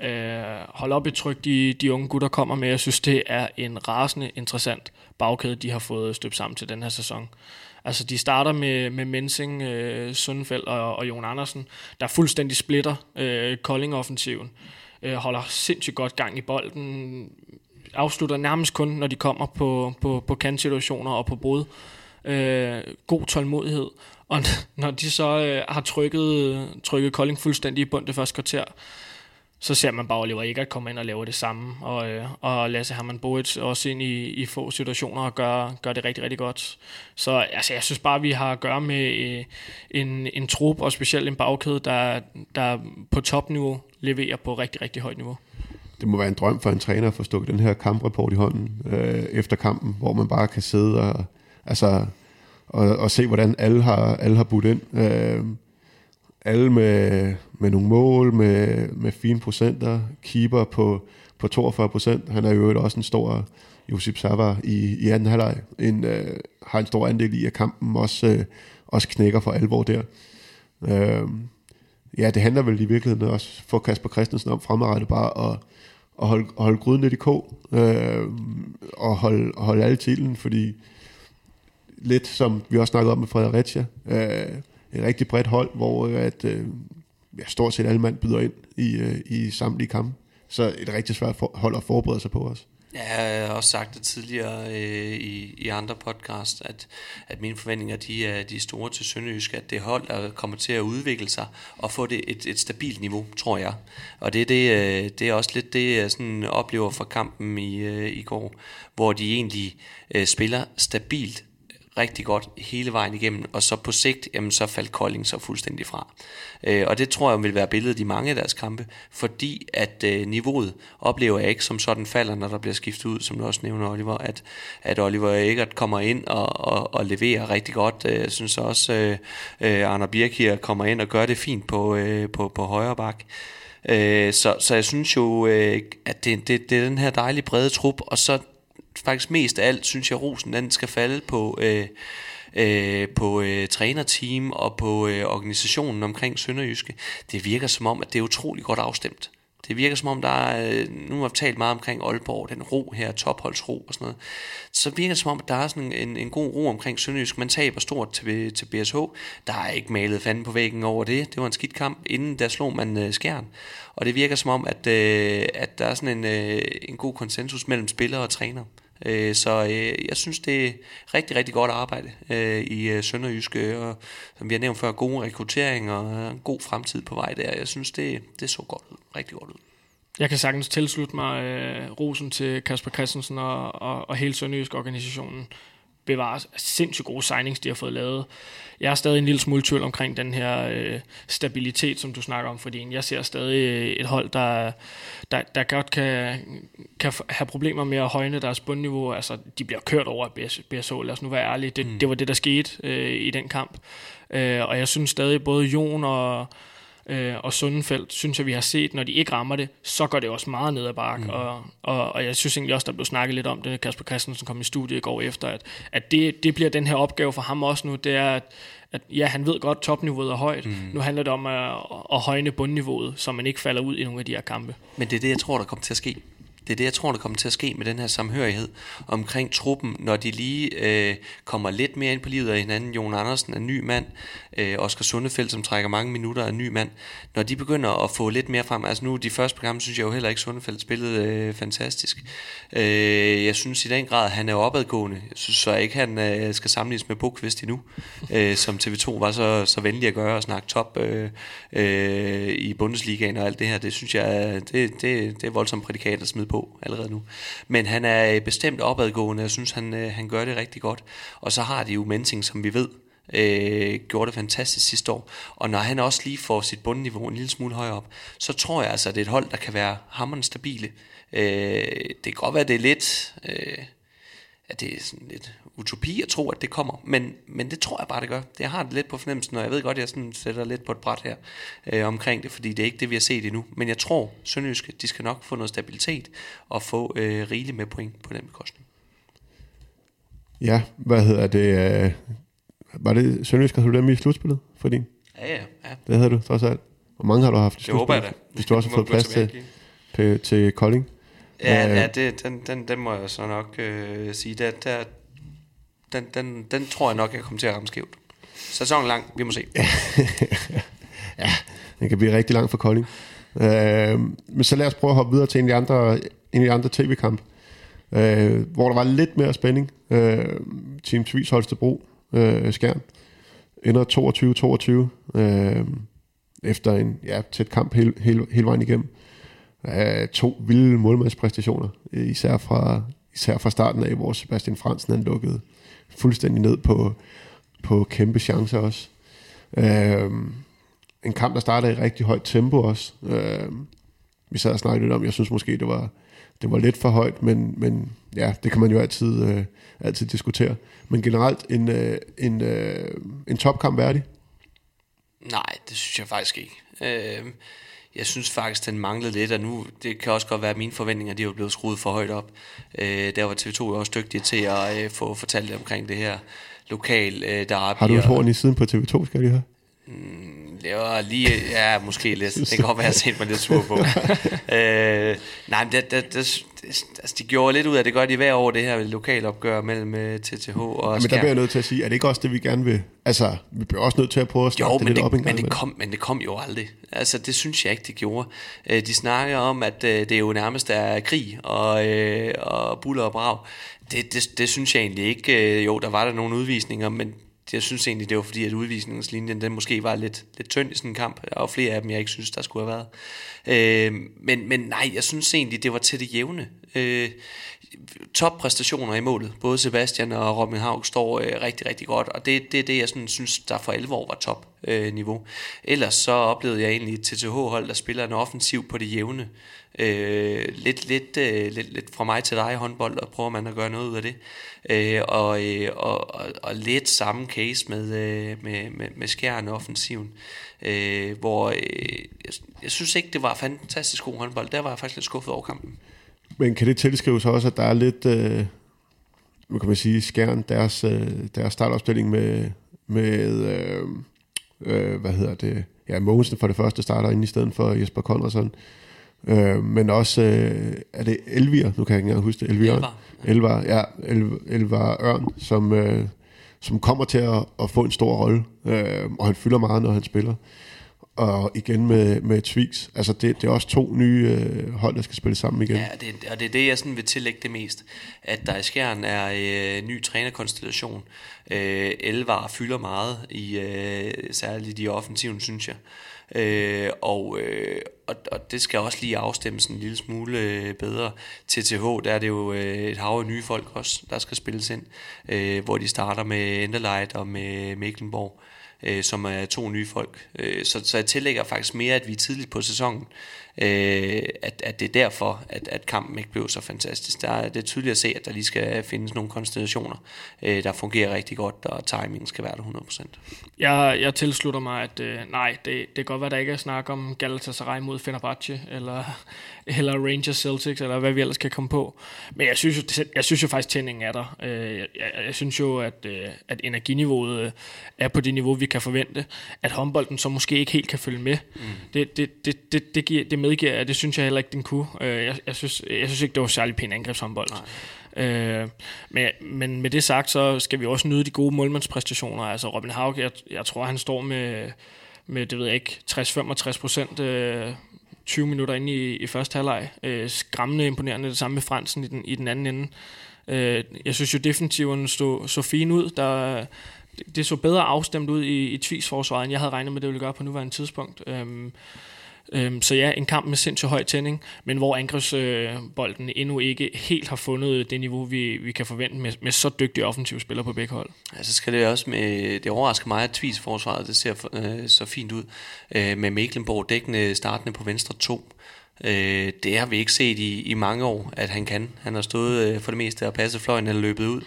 Øh, hold op i tryk, de, de unge gutter kommer med. Jeg synes, det er en rasende interessant bagkæde, de har fået støbt sammen til den her sæson. Altså, de starter med, med Mensing, øh, Sundfeldt og, og Jon Andersen, der fuldstændig splitter øh, Kolding-offensiven øh, holder sindssygt godt gang i bolden, afslutter nærmest kun, når de kommer på, på, på kantsituationer og på brud. Øh, god tålmodighed. Og når de så øh, har trykket, trykket Kolding fuldstændig i bund det første kvarter, så ser man bare Oliver Eggert komme ind og lave det samme, og, øh, og Lasse Hermann Boet også ind i, i få situationer og gør, gør det rigtig, rigtig godt. Så altså, jeg synes bare, vi har at gøre med øh, en, en trup, og specielt en bagkæde, der, der på topniveau leverer på rigtig, rigtig højt niveau. Det må være en drøm for en træner at få stukket den her kamprapport i hånden øh, efter kampen, hvor man bare kan sidde og, altså, og, og se, hvordan alle har, alle har budt ind. Øh, alle med, med nogle mål, med, med fine procenter, keeper på, på 42 procent. Han er jo også en stor Josip Savar i, i anden halvleg. En, øh, har en stor andel i, at kampen også, øh, også knækker for alvor der. Øh, ja, det handler vel i virkeligheden også for Kasper Christensen om fremadrettet bare at, at holde, at holde gryden lidt i kog, øh, og holde, holde alle titlen, fordi lidt som vi også snakkede om med Fredericia, øh, et rigtig bredt hold, hvor øh, at, øh, ja, stort set alle mand byder ind i, øh, i samtlige kampe. Så et rigtig svært for, hold at forberede sig på os. Ja, jeg har også sagt det tidligere øh, i, i andre podcast, at, at mine forventninger de er, de er store til Sønderjysk, at det hold der kommer til at udvikle sig og få det et, et stabilt niveau, tror jeg. Og det, det, øh, det er også lidt det, jeg sådan oplever fra kampen i, øh, i går, hvor de egentlig øh, spiller stabilt rigtig godt hele vejen igennem, og så på sigt, jamen, så faldt Kolding så fuldstændig fra. Øh, og det tror jeg vil være billedet i mange af deres kampe, fordi at øh, niveauet oplever jeg ikke som sådan falder, når der bliver skiftet ud, som du også nævner, Oliver, at, at Oliver Eggert kommer ind og, og, og leverer rigtig godt. Øh, jeg synes også, øh, øh, Arne Birkir kommer ind og gør det fint på, øh, på, på højre bak. Øh, så, så jeg synes jo, øh, at det, det, det er den her dejlige brede trup, og så faktisk mest af alt, synes jeg, rosen den skal falde på, øh, øh, på øh, trænerteam og på øh, organisationen omkring Sønderjyske. Det virker som om, at det er utrolig godt afstemt. Det virker som om, der er, øh, nu har vi talt meget omkring Aalborg, den ro her, topholdsro og sådan noget. Så virker det som om, at der er sådan en, en god ro omkring Sønderjysk. Man taber stort til, til BSH. Der er ikke malet fanden på væggen over det. Det var en skidt kamp. Inden der slog man uh, skjern. Og det virker som om, at, uh, at der er sådan en, uh, en god konsensus mellem spillere og træner. Øh, Øh, så øh, jeg synes, det er rigtig, rigtig godt arbejde øh, i øh, Sønderjyske, og som vi har nævnt før, god rekruttering og øh, en god fremtid på vej der. Jeg synes, det, det så godt ud, rigtig godt ud. Jeg kan sagtens tilslutte mig øh, rosen til Kasper Christensen og, og, og hele Sønderjysk organisationen bevares sindssygt gode signings, de har fået lavet. Jeg er stadig en lille smule tvivl omkring den her øh, stabilitet, som du snakker om, fordi jeg ser stadig øh, et hold, der, der, der godt kan, kan have problemer med at højne deres bundniveau. Altså, de bliver kørt over BS, BSH, lad os nu være ærlige. Det, mm. det var det, der skete øh, i den kamp. Øh, og jeg synes stadig, både Jon og øh, og Sundenfeldt, synes jeg, vi har set, når de ikke rammer det, så går det også meget ned ad bakke. Mm. Og, og, og jeg synes egentlig også, der blev snakket lidt om det, Kasper Christensen kom i studiet i går efter, at, at det, det bliver den her opgave for ham også nu, det er, at, at ja, han ved godt, topniveauet er højt. Mm. Nu handler det om at, at højne bundniveauet, så man ikke falder ud i nogle af de her kampe. Men det er det, jeg tror, der kommer til at ske. Det er det, jeg tror, der kommer til at ske med den her samhørighed omkring truppen, når de lige øh, kommer lidt mere ind på livet af hinanden. Jon Andersen er ny mand, øh, Oscar Sundefeldt, som trækker mange minutter, er ny mand. Når de begynder at få lidt mere frem, altså nu de første program, synes jeg jo heller ikke, Sundefeldt spillede øh, fantastisk. Øh, jeg synes i den grad, han er opadgående. Jeg synes så ikke, han øh, skal sammenlignes med Bukvist endnu, øh, som TV2 var så, så venlig at gøre og snakke top øh, øh, i Bundesligaen og alt det her. Det synes jeg, det, det, det er voldsomt prædikat at smide på allerede nu. Men han er øh, bestemt opadgående, jeg synes, han, øh, han gør det rigtig godt. Og så har de jo Mensing, som vi ved, øh, gjorde det fantastisk sidste år. Og når han også lige får sit bundniveau en lille smule højere op, så tror jeg altså, at det er et hold, der kan være hammerende stabile. Øh, det kan godt være, at det er lidt... Øh, at det er sådan lidt utopi at tro, at det kommer. Men, men det tror jeg bare, det gør. Jeg har det lidt på fornemmelsen, og jeg ved godt, at jeg sådan sætter lidt på et bræt her øh, omkring det, fordi det er ikke det, vi har set endnu. Men jeg tror, Sønderjyske, de skal nok få noget stabilitet og få øh, rigeligt med point på den bekostning. Ja, hvad hedder det? Øh, var det Sønderjyske, havde du dem i slutspillet for din? Ja, ja. ja. Det havde du trods alt. Hvor mange har du haft i Det håber jeg da. Hvis du også har fået plads til, til, til Kolding? Ja, ja det, den, den, den må jeg så nok øh, sige. Der, der, den, den, den tror jeg nok, jeg kommer til at ramme skævt. Sæsonen lang, vi må se. ja, den kan blive rigtig lang for Kolding. Øh, men så lad os prøve at hoppe videre til en af de andre, en af de andre tv-kamp, øh, hvor der var lidt mere spænding. Øh, Team Tvis Holstebro, øh, skærm, ender 22-22, øh, efter en ja, tæt kamp hele, hele, hele vejen igennem. Øh, to vilde målmandspræstationer, især fra, især fra starten af, hvor Sebastian Fransen han lukkede fuldstændig ned på, på kæmpe chancer også. Øh, en kamp, der startede i rigtig højt tempo også. Øh, vi sad og snakkede lidt om, jeg synes måske, det var, det var lidt for højt, men, men ja, det kan man jo altid, øh, altid diskutere. Men generelt en, øh, en, øh, en topkamp værdig? Nej, det synes jeg faktisk ikke. Øh, jeg synes faktisk, den manglede lidt, og nu, det kan også godt være, at mine forventninger, de er jo blevet skruet for højt op. Øh, der var TV2 jo også dygtige til at øh, få fortalt omkring det her lokal øh, der Har du et horn i siden på TV2, skal jeg lige høre? Mm, det var lige, ja, måske lidt. Det kan godt være, at jeg har set mig lidt sur på. øh, nej, men det, det, det, altså, de gjorde lidt ud af det, gør de hver år, det her lokalopgør mellem TTH og ja, Men der bliver jeg nødt til at sige, er det ikke også det, vi gerne vil? Altså, vi bliver også nødt til at prøve at starte jo, det lidt det, op en men det, kom, men det kom jo aldrig. Altså, det synes jeg ikke, det gjorde. De snakker om, at det jo nærmest er krig og, og buller og brav. Det, det, det synes jeg egentlig ikke. Jo, der var der nogle udvisninger, men jeg synes egentlig, det var fordi, at udvisningslinjen den måske var lidt, lidt tynd i sådan en kamp, og flere af dem, jeg ikke synes, der skulle have været. Øh, men, men nej, jeg synes egentlig, det var til det jævne. Øh, toppræstationer i målet. Både Sebastian og Robin Haug står øh, rigtig, rigtig godt, og det er det, det, jeg sådan, synes, der for alvor var top øh, niveau. Ellers så oplevede jeg egentlig et TTH-hold, der spiller en offensiv på det jævne. Øh, lidt, lidt, øh, lidt, lidt fra mig til dig håndbold, og prøver man at gøre noget ud af det. Øh, og, øh, og, og, og lidt samme case med, øh, med, med, med skærende offensiven, øh, hvor øh, jeg, jeg synes ikke, det var fantastisk god håndbold. Der var jeg faktisk lidt skuffet over kampen. Men kan det tilskrives også, at der er lidt, øh, hvad kan man sige, skærn deres, øh, deres startopstilling med, med øh, øh, hvad hedder det, ja, Mogensen for det første starter ind i stedet for Jesper Konradsson. Øh, men også, øh, er det Elvir, nu kan jeg ikke engang huske det, Elvir. Elvar. Elvar, ja, Elvar, Elvar Ørn, som, øh, som kommer til at, at få en stor rolle, øh, og han fylder meget, når han spiller og igen med, med Twix. Altså det, det er også to nye øh, hold, der skal spille sammen igen. Ja, det, og det er det, jeg sådan vil tillægge det mest. At der i Skjern er øh, ny trænerkonstellation. Øh, Elvar fylder meget, i øh, særligt i offensiven, synes jeg. Øh, og, øh, og, og det skal også lige afstemmes en lille smule øh, bedre. TTH, der er det jo øh, et hav af nye folk også, der skal spilles ind. Øh, hvor de starter med Enderlight og med Mecklenborg øh, Øh, som er to nye folk. Øh, så, så jeg tillægger faktisk mere, at vi er tidligt på sæsonen, øh, at, at det er derfor, at, at kampen ikke blev så fantastisk. Der er, det er tydeligt at se, at der lige skal findes nogle konstellationer, øh, der fungerer rigtig godt, og timingen skal være der 100%. Jeg, jeg tilslutter mig, at øh, nej, det, det kan godt være, at der ikke er snak om Galatasaray mod Fenerbahce, eller, eller Rangers Celtics, eller hvad vi ellers kan komme på. Men jeg synes jo, jeg synes jo faktisk, tændingen er der. Øh, jeg, jeg synes jo, at, øh, at energiniveauet er på det niveau, vi kan forvente. At håndbolden så måske ikke helt kan følge med. Mm. Det, det, det, det, det, giver, det medgiver jeg, det synes jeg heller ikke, den kunne. Jeg, jeg, synes, jeg synes ikke, det var særlig pæn angrebshåndbold. Nej. Øh, men, men med det sagt, så skal vi også nyde de gode målmandspræstationer. Altså Robin Haug, jeg, jeg tror, han står med, med det ved jeg ikke, 60-65 procent øh, 20 minutter inde i, i første halvleg. Øh, skræmmende imponerende, det samme med Fransen i den, i den anden ende. Øh, jeg synes jo, defensiven stod så fin ud. Der, det så bedre afstemt ud i, i Tvis-forsvaret, end jeg havde regnet med, det ville gøre på nuværende tidspunkt. Øh, Øhm, så ja, en kamp med sindssygt høj tænding, men hvor angrebsbolden endnu ikke helt har fundet det niveau, vi, vi kan forvente med, med så dygtige offensive spillere på begge hold. Altså skal det også med, det overrasker mig, at Tvis forsvaret det ser øh, så fint ud, øh, med Mecklenborg dækkende startende på venstre 2. Øh, det har vi ikke set i, i mange år, at han kan. Han har stået øh, for det meste og passet fløjen eller løbet ud.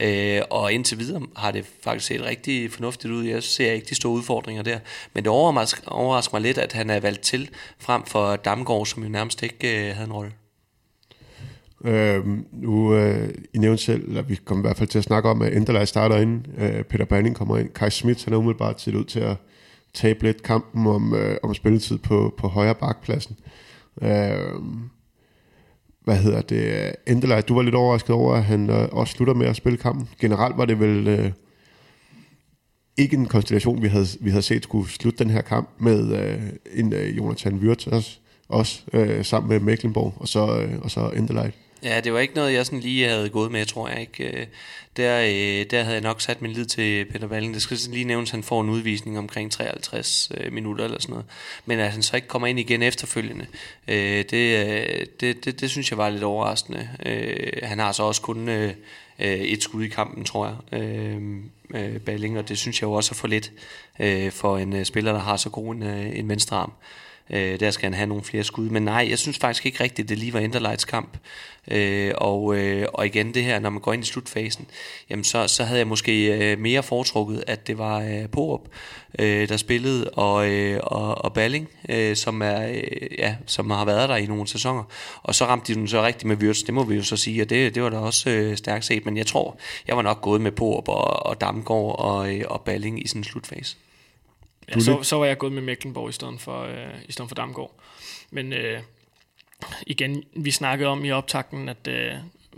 Øh, og indtil videre har det faktisk set rigtig fornuftigt ud. Jeg ser ikke de store udfordringer der. Men det overrasker, overrasker mig lidt, at han er valgt til frem for Damgaard, som jo nærmest ikke øh, havde en rolle. Øh, nu, øh, I nævnte selv, eller vi kommer i hvert fald til at snakke om, at Enderlej starter ind, øh, Peter Banning kommer ind, Kai Schmidt, han er umiddelbart til ud til at tabe lidt kampen om, øh, om spilletid på, på højre bakpladsen. Øh, hvad hedder det, Endelej, du var lidt overrasket over, at han øh, også slutter med at spille kampen. Generelt var det vel øh, ikke en konstellation, vi havde, vi havde set skulle slutte den her kamp med øh, en øh, Jonathan Wirtz også, også øh, sammen med Mecklenburg og så, øh, og så Endelight. Ja, det var ikke noget, jeg sådan lige havde gået med, tror jeg ikke. Øh, der, øh, der havde jeg nok sat min lid til Peter Balling. Det skal lige nævnes, at han får en udvisning omkring 53 øh, minutter eller sådan noget. Men at han så ikke kommer ind igen efterfølgende, det, det, det, det synes jeg var lidt overraskende. Han har så også kun et skud i kampen, tror jeg, Balling, og det synes jeg jo også er for lidt for en spiller, der har så god en, en venstre arm. Øh, der skal han have nogle flere skud. Men nej, jeg synes faktisk ikke rigtigt, det lige var Interlights kamp. Øh, og, øh, og igen det her, når man går ind i slutfasen, jamen så, så havde jeg måske øh, mere foretrukket, at det var øh, Porup, øh, der spillede, og, øh, og, og Balling, øh, som, er, øh, ja, som har været der i nogle sæsoner. Og så ramte de den så rigtigt med Wirtz, det må vi jo så sige, og det, det var da også øh, stærkt set. Men jeg tror, jeg var nok gået med Porup og, og Damgaard og, øh, og Balling i sådan en slutfase. Ja, så, så var jeg gået med Mecklenborg i stedet for, øh, i stedet for Damgaard. Men øh, igen, vi snakkede om i optakten, at øh,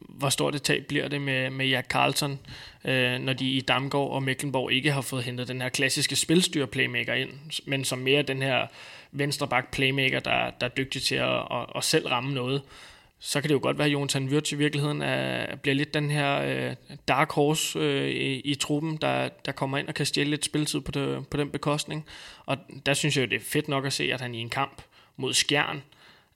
hvor stort et tab bliver det med, med Jack Carlson, øh, når de i Damgaard og Mecklenborg ikke har fået hentet den her klassiske spilstyr-playmaker ind, men som mere den her venstre bak playmaker, der, der er dygtig til at, at, at selv ramme noget. Så kan det jo godt være, at Jonathan Wirtz i virkeligheden er, bliver lidt den her øh, dark horse øh, i, i truppen, der, der kommer ind og kan stjæle lidt spilletid på, det, på den bekostning. Og der synes jeg jo, det er fedt nok at se, at han i en kamp mod Skjern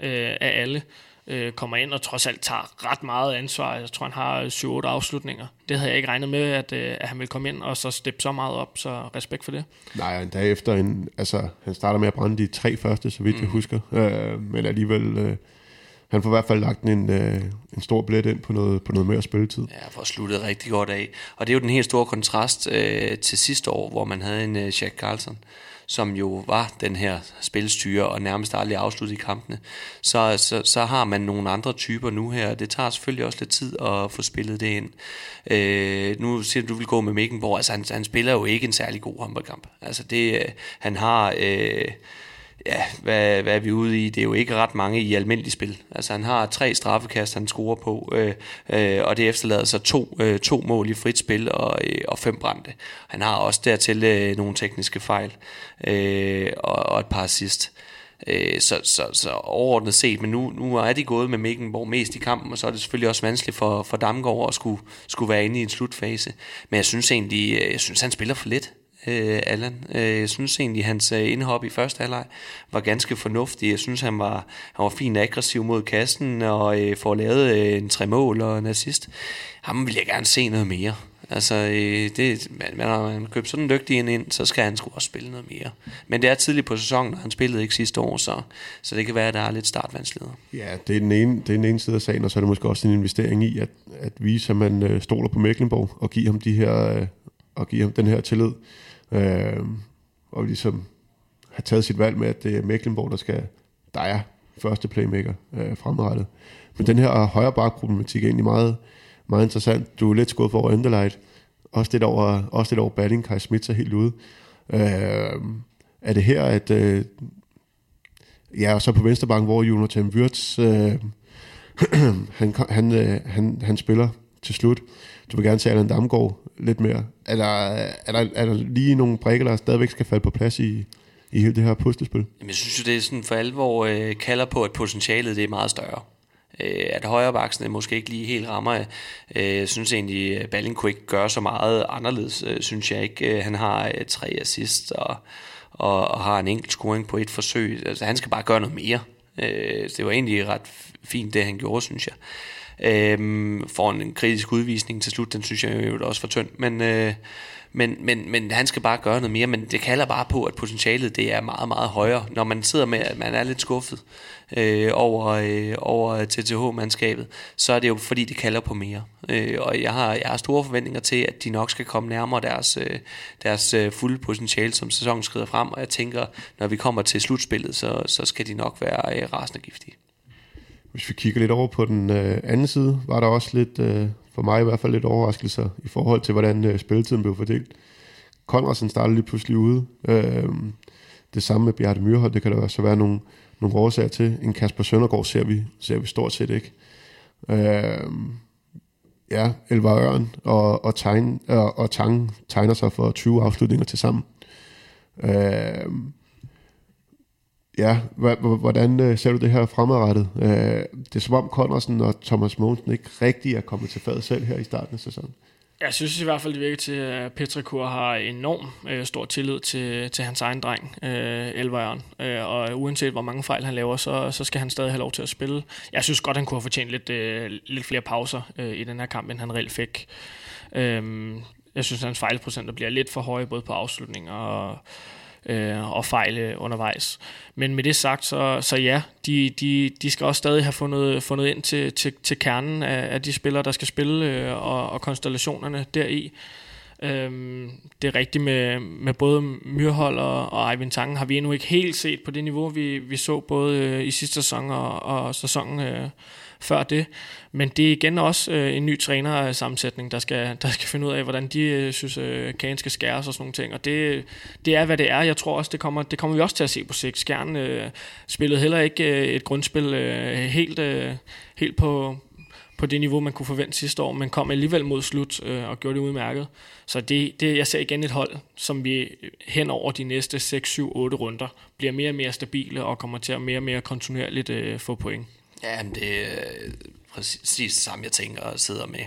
øh, af alle, øh, kommer ind og trods alt tager ret meget ansvar. Jeg tror, han har 7-8 afslutninger. Det havde jeg ikke regnet med, at, øh, at han ville komme ind og så steppe så meget op, så respekt for det. Nej, en dag efter, en, altså, han starter med at brænde de tre første, så vidt mm. jeg husker. Øh, men alligevel, øh, han får i hvert fald lagt en, øh, en stor blæt ind på noget, på noget mere spilletid. Ja, for sluttet rigtig godt af. Og det er jo den helt store kontrast øh, til sidste år, hvor man havde en øh, Jack Carlson, som jo var den her spilstyre og nærmest aldrig afsluttede i kampene, så, så, så har man nogle andre typer nu her. Det tager selvfølgelig også lidt tid at få spillet det ind. Øh, nu siger du, du vil gå med Mickenborg. Altså, han, han spiller jo ikke en særlig god håndboldkamp. Altså, det, øh, han har... Øh, ja, hvad, hvad er vi ude i? Det er jo ikke ret mange i almindelig spil. Altså han har tre straffekast, han scorer på, øh, øh, og det efterlader sig to, øh, to mål i frit spil og, øh, og fem brændte. Han har også dertil øh, nogle tekniske fejl øh, og, og et par assist. Øh, så, så, så overordnet set, men nu, nu er de gået med Mickenborg mest i kampen, og så er det selvfølgelig også vanskeligt for, for Damgaard at skulle, skulle være inde i en slutfase. Men jeg synes egentlig, øh, jeg synes han spiller for lidt øh, Allan. Øh, jeg synes egentlig, hans øh, indhop i første halvleg var ganske fornuftig. Jeg synes, han var, han var fint aggressiv mod kassen og øh, får lavet øh, en tre mål og en assist. Ham vil jeg gerne se noget mere. Altså, øh, det, man, når man købt sådan en dygtig ind, ind, så skal han sgu også spille noget mere. Men det er tidligt på sæsonen, og han spillede ikke sidste år, så, så det kan være, at der er lidt startvanskeligheder. Ja, det er, den ene, det er den ene side af sagen, og så er det måske også en investering i, at, at vise, at man øh, stoler på Mecklenburg og give ham, de her, øh, og give ham den her tillid. Øh, og ligesom har taget sit valg med, at det er Mecklenburg, der skal, der er første playmaker øh, fremrettet. Men den her højre bak problematik er egentlig meget, meget interessant. Du er lidt skuffet over Enderlight. Også lidt over, også lidt over batting. Kai Smith er helt ude. Øh, er det her, at... Øh, ja, og så på venstre bank, hvor Jonathan Wirtz, øh, han, han, øh, han, han spiller til slut. Du vil gerne se Allan Damgaard lidt mere. Er der, er der, er der lige nogle brækker, der stadigvæk skal falde på plads i, i hele det her puslespil? Jamen, jeg synes jo, det er sådan for alvor øh, kalder på, at potentialet det er meget større. Øh, at højrebaksene måske ikke lige helt rammer. Øh, jeg synes egentlig, øh, at Balling kunne ikke gøre så meget anderledes, øh, synes jeg ikke. Øh, han har øh, tre assist og, og, og har en enkelt scoring på et forsøg. Altså, han skal bare gøre noget mere. Øh, det var egentlig ret fint, det han gjorde, synes jeg. Øh, får en kritisk udvisning til slut, den synes jeg jo også var tynd, men, øh, men, men, men han skal bare gøre noget mere, men det kalder bare på, at potentialet det er meget, meget højere, når man sidder med, at man er lidt skuffet øh, over, øh, over TTH-mandskabet, så er det jo fordi, det kalder på mere. Øh, og jeg har, jeg har store forventninger til, at de nok skal komme nærmere deres, øh, deres øh, fulde potentiale, som sæsonen skrider frem, og jeg tænker, når vi kommer til slutspillet, så, så skal de nok være øh, rasende giftige. Hvis vi kigger lidt over på den øh, anden side, var der også lidt, øh, for mig i hvert fald lidt overraskelser i forhold til, hvordan øh, spilletiden blev fordelt. Konradsen startede lige pludselig ude. Øh, det samme med Bjarte Myrhold, det kan der også være nogle, nogle årsager til. En Kasper Søndergaard ser vi, ser vi stort set ikke. Øh, ja, Elvar Ørn og, og, tegn, og, og Tang tegner sig for 20 afslutninger til sammen. Øh, Ja, hvordan øh, ser du det her fremadrettet? Øh, det er som om Conradsen og Thomas Mogensen ikke rigtig er kommet til fadet selv her i starten af sæsonen. Jeg synes i hvert fald, det virker til, at Petrikur har enorm øh, stor tillid til, til hans egen dreng, øh, Elvejren. Øh, og uanset hvor mange fejl han laver, så, så skal han stadig have lov til at spille. Jeg synes godt, han kunne have fortjent lidt, øh, lidt flere pauser øh, i den her kamp, end han reelt fik. Øh, jeg synes, at hans fejlprocenter bliver lidt for høje, både på afslutning og øh, og fejl undervejs. Men med det sagt, så, så ja, de, de, de skal også stadig have fundet, fundet ind til, til, til kernen af, af de spillere, der skal spille, øh, og, og konstellationerne deri. Øhm, det er rigtigt med, med både Myrhold og, og Eivind Tangen har vi endnu ikke helt set på det niveau, vi, vi så både øh, i sidste sæson og, og sæsonen øh, før det. Men det er igen også øh, en ny trænersammensætning, der skal, der skal finde ud af, hvordan de øh, synes, øh, kagen skal skæres og sådan nogle ting. Og det, det er, hvad det er. Jeg tror også, det kommer, det kommer vi også til at se på sigt. Skjern øh, spillede heller ikke øh, et grundspil øh, helt, øh, helt på, på det niveau, man kunne forvente sidste år, men kom alligevel mod slut øh, og gjorde det udmærket. Så det, det, jeg ser igen et hold, som vi øh, hen over de næste 6, 7, 8 runder bliver mere og mere stabile og kommer til at mere og mere kontinuerligt øh, få point. Ja, men det er øh, præcis det samme, jeg tænker og sidder med.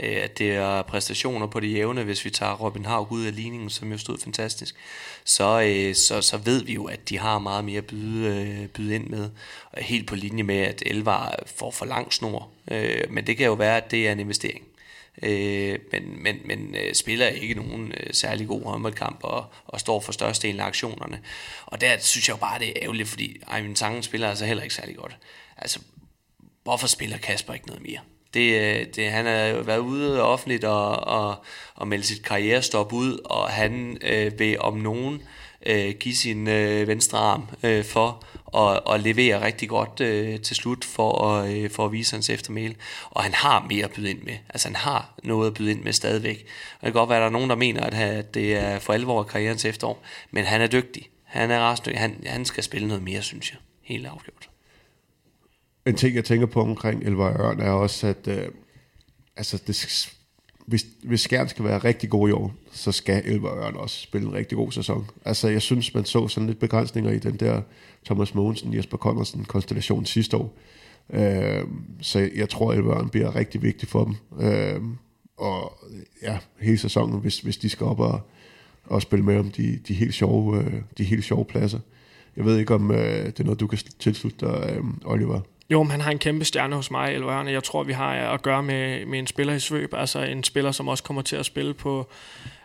Øh, at det er præstationer på det jævne, hvis vi tager Robin Haug ud af ligningen, som jo stod fantastisk, så, øh, så, så ved vi jo, at de har meget mere at byde, byde ind med. Og helt på linje med, at Elvar får for lang snor. Men det kan jo være, at det er en investering. Øh, men men, men spiller ikke nogen øh, særlig god håndboldkamp og, og står for størstedelen af aktionerne. Og der synes jeg jo bare, det er ærgerligt, fordi Eivind Tangen spiller altså heller ikke særlig godt. Altså, hvorfor spiller Kasper ikke noget mere? Det, øh, det, han har jo været ude offentligt og, og, og melde sit karrierestop ud, og han øh, vil om nogen øh, give sin øh, venstre arm øh, for at, at levere rigtig godt øh, til slut for at, øh, for at vise hans eftermæle. Og han har mere at byde ind med. Altså han har noget at byde ind med stadigvæk. Og det kan godt være, at der er nogen, der mener, at det er for alvor karrierens efterår. Men han er dygtig. Han er ret Han, han skal spille noget mere, synes jeg. Helt afgjort. En ting, jeg tænker på omkring Elvar Ørn, er også, at øh, altså, det, hvis, hvis Skjern skal være rigtig god i år, så skal Elvar Ørn også spille en rigtig god sæson. Altså, jeg synes, man så sådan lidt begrænsninger i den der Thomas Mogensen, Jesper Connorsen konstellation sidste år. Øh, så jeg tror, at Ørn bliver rigtig vigtig for dem. Øh, og ja, hele sæsonen, hvis, hvis de skal op og, og spille med om de, de, helt sjove, øh, de helt sjove pladser. Jeg ved ikke, om øh, det er noget, du kan tilslutte dig, øh, Oliver. Jo, men han har en kæmpe stjerne hos mig, Elvørne. Jeg tror, vi har at gøre med, med en spiller i svøb, altså en spiller, som også kommer til at spille på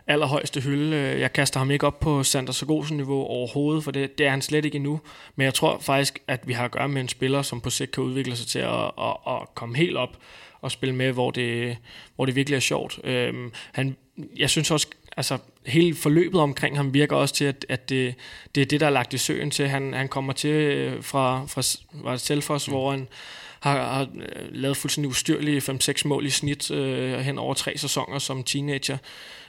allerhøjeste hylde. Jeg kaster ham ikke op på Sander Sargosen-niveau overhovedet, for det, det er han slet ikke endnu. Men jeg tror faktisk, at vi har at gøre med en spiller, som på sigt kan udvikle sig til at, at, at komme helt op og spille med, hvor det, hvor det virkelig er sjovt. Øhm, han, jeg synes også, altså hele forløbet omkring ham virker også til, at, at det, det er det, der er lagt i søen til. Han, han kommer til øh, fra, fra var det Selfos, mm. hvor han har, har øh, lavet fuldstændig ustyrlige 5-6 mål i snit øh, hen over tre sæsoner som teenager.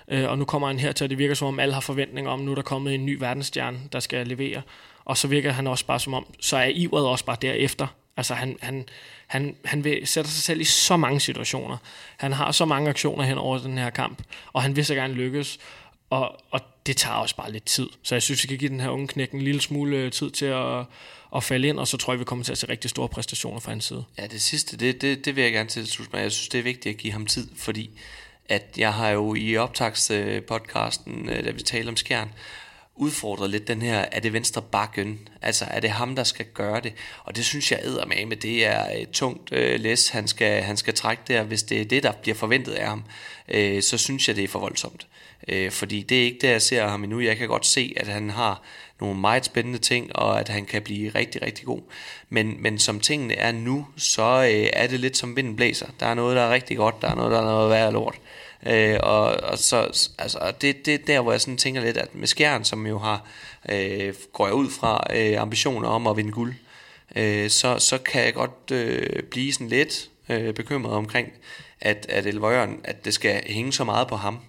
Øh, og nu kommer han her til, at det virker som om alle har forventninger om, nu er der kommet en ny verdensstjerne, der skal levere. Og så virker han også bare som om, så er ivret også bare derefter. Altså han, han, han, han vil sætter sig selv i så mange situationer. Han har så mange aktioner hen over den her kamp, og han vil så gerne lykkes. Og, og det tager også bare lidt tid. Så jeg synes, vi kan give den her unge knæk en lille smule øh, tid til at, at falde ind, og så tror jeg, vi kommer til at se rigtig store præstationer fra hans side. Ja, det sidste, det, det, det vil jeg gerne tilslutte mig. Jeg synes, det er vigtigt at give ham tid, fordi at jeg har jo i optagspodcasten, øh, da vi talte om skjern, udfordret lidt den her, er det venstre bakken? Altså, er det ham, der skal gøre det? Og det synes jeg æder med, med det er et tungt øh, læs, han skal, han skal trække der. Hvis det er det, der bliver forventet af ham, øh, så synes jeg, det er for voldsomt. Øh, fordi det er ikke det, jeg ser ham endnu. Jeg kan godt se, at han har nogle meget spændende ting, og at han kan blive rigtig, rigtig god. Men, men som tingene er nu, så øh, er det lidt som vinden blæser. Der er noget, der er rigtig godt, der er noget, der er noget værd lort. Øh, og, og så, altså, det, det er der, hvor jeg sådan tænker lidt, at med Skjern, som jo har, øh, går jeg ud fra, øh, ambitioner om at vinde guld, øh, så, så kan jeg godt øh, blive sådan lidt øh, bekymret omkring, at, at Elvøren, at det skal hænge så meget på ham,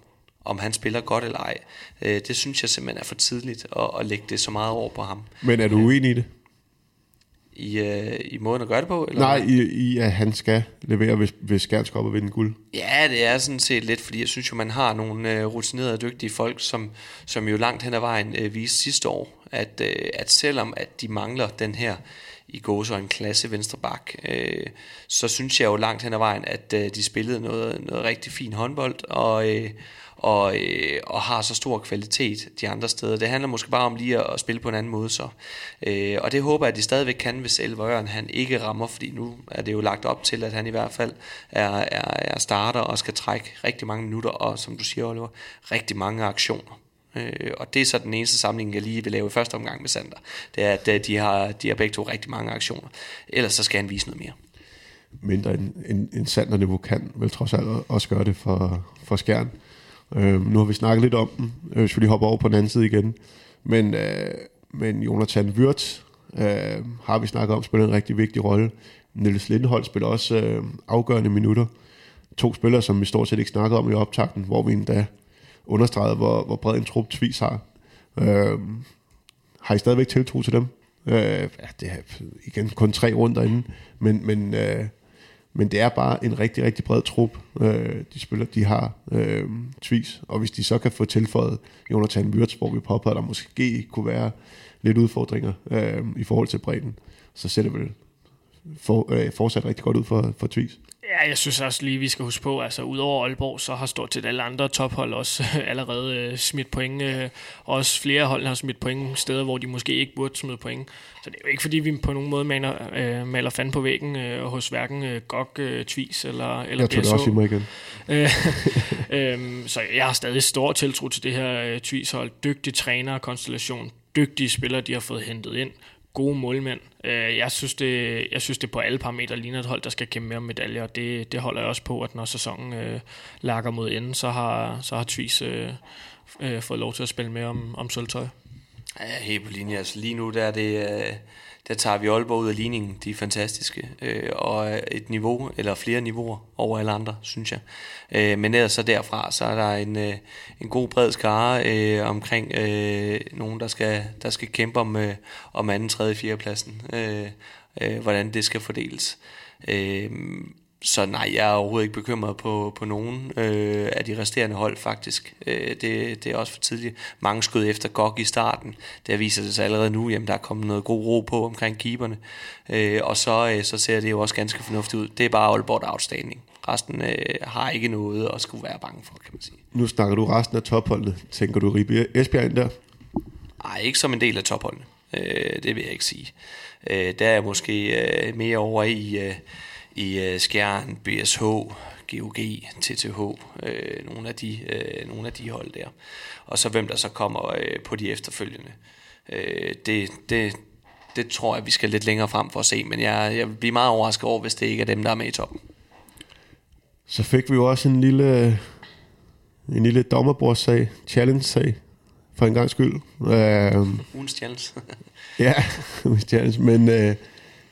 om han spiller godt eller ej. Øh, det synes jeg simpelthen er for tidligt at, at lægge det så meget over på ham. Men er du uenig i det? I, øh, i måden at gøre det på? Eller Nej, i, i at han skal levere, hvis, hvis Skjern skal op og vinde guld. Ja, det er sådan set lidt, fordi jeg synes jo, man har nogle øh, rutinerede og dygtige folk, som, som jo langt hen ad vejen øh, viste sidste år, at, øh, at selvom at de mangler den her i går så en klasse venstre bak, øh, så synes jeg jo langt hen ad vejen, at øh, de spillede noget, noget rigtig fin håndbold, og, øh, og, øh, og har så stor kvalitet de andre steder. Det handler måske bare om lige at, at spille på en anden måde så. Øh, og det håber jeg, at de stadigvæk kan, hvis Elvøren han ikke rammer, fordi nu er det jo lagt op til, at han i hvert fald er, er, er starter og skal trække rigtig mange minutter, og som du siger, Oliver, rigtig mange aktioner. Øh, og det er så den eneste samling, jeg lige vil lave i første omgang med Sander. Det er, at øh, de har, de har begge to rigtig mange aktioner. Ellers så skal han vise noget mere mindre end, end, end Sander-niveau kan, vel trods alt også gøre det for, for skærn. Øh, nu har vi snakket lidt om dem, øh, hvis vi lige hopper over på den anden side igen. Men, øh, men Jonathan Wirtz øh, har vi snakket om, spiller en rigtig vigtig rolle. Niels Lindhold spiller også øh, afgørende minutter. To spillere, som vi stort set ikke snakkede om i optakten, hvor vi endda understregede, hvor, hvor bred en trup Tvis har. Øh, har I stadigvæk tiltro til dem? Øh, ja, det er igen kun tre runder inden, men, men øh, men det er bare en rigtig, rigtig bred trup, øh, de spiller, de har øh, tvis. Og hvis de så kan få tilføjet Jonathan Wirtz, hvor vi påpeger, der måske kunne være lidt udfordringer øh, i forhold til bredden, så ser det vel for, øh, fortsat rigtig godt ud for, for Tvis. Ja, jeg synes også lige, vi skal huske på, altså udover Aalborg, så har stort set alle andre tophold også allerede øh, smidt point. Øh, også flere hold har smidt point steder, hvor de måske ikke burde smide point. Så det er jo ikke, fordi vi på nogen måde maler, øh, maler fand på væggen øh, hos hverken øh, GOG, øh, Tvis eller, eller Jeg tror det også i mig igen. Øh, øhm, så jeg har stadig stor tiltro til det her øh, Tvis-hold. Dygtig træner konstellation, dygtige spillere, de har fået hentet ind, gode målmænd. Øh, jeg, synes det, jeg synes det på alle parametre ligner et hold, der skal kæmpe mere om medaljer, og det, det holder jeg også på, at når sæsonen øh, lakker mod enden, så har, så har Tvis øh, øh, fået lov til at spille med om, om sølvtøj. Ja, helt på linje. Altså lige nu, der, er det, øh, der tager vi Aalborg ud af ligningen. De er fantastiske. Øh, og et niveau, eller flere niveauer over alle andre, synes jeg. Øh, men ellers så derfra, så er der en, øh, en god bred skare øh, omkring øh, nogen, der skal, der skal kæmpe om, øh, om anden, tredje, fjerde pladsen. Øh, øh, hvordan det skal fordeles. Øh, så nej, jeg er overhovedet ikke bekymret på, på nogen øh, af de resterende hold faktisk. Øh, det, det er også for tidligt. Mange skød efter GOG i starten. Der viser det sig allerede nu, at der er kommet noget god ro på omkring keeperne. Øh, og så, øh, så ser det jo også ganske fornuftigt ud. Det er bare Aalborg outstanding. Resten øh, har ikke noget at skulle være bange for, kan man sige. Nu snakker du resten af topholdet. Tænker du Ribe Esbjerg ind der? Nej, ikke som en del af topholdene. Øh, det vil jeg ikke sige. Øh, der er måske øh, mere over i... Øh, i uh, Skjern, BSH, GOG, TTH, øh, nogle, af de, øh, nogle af de hold der. Og så hvem der så kommer øh, på de efterfølgende. Øh, det, det, det tror jeg, vi skal lidt længere frem for at se, men jeg, jeg vil blive meget overrasket over, hvis det ikke er dem, der er med i toppen. Så fik vi jo også en lille, en lille dommerbordssag, challenge-sag, for en gang skyld. Øh, Ugens challenge. ja, challenge, men... Øh,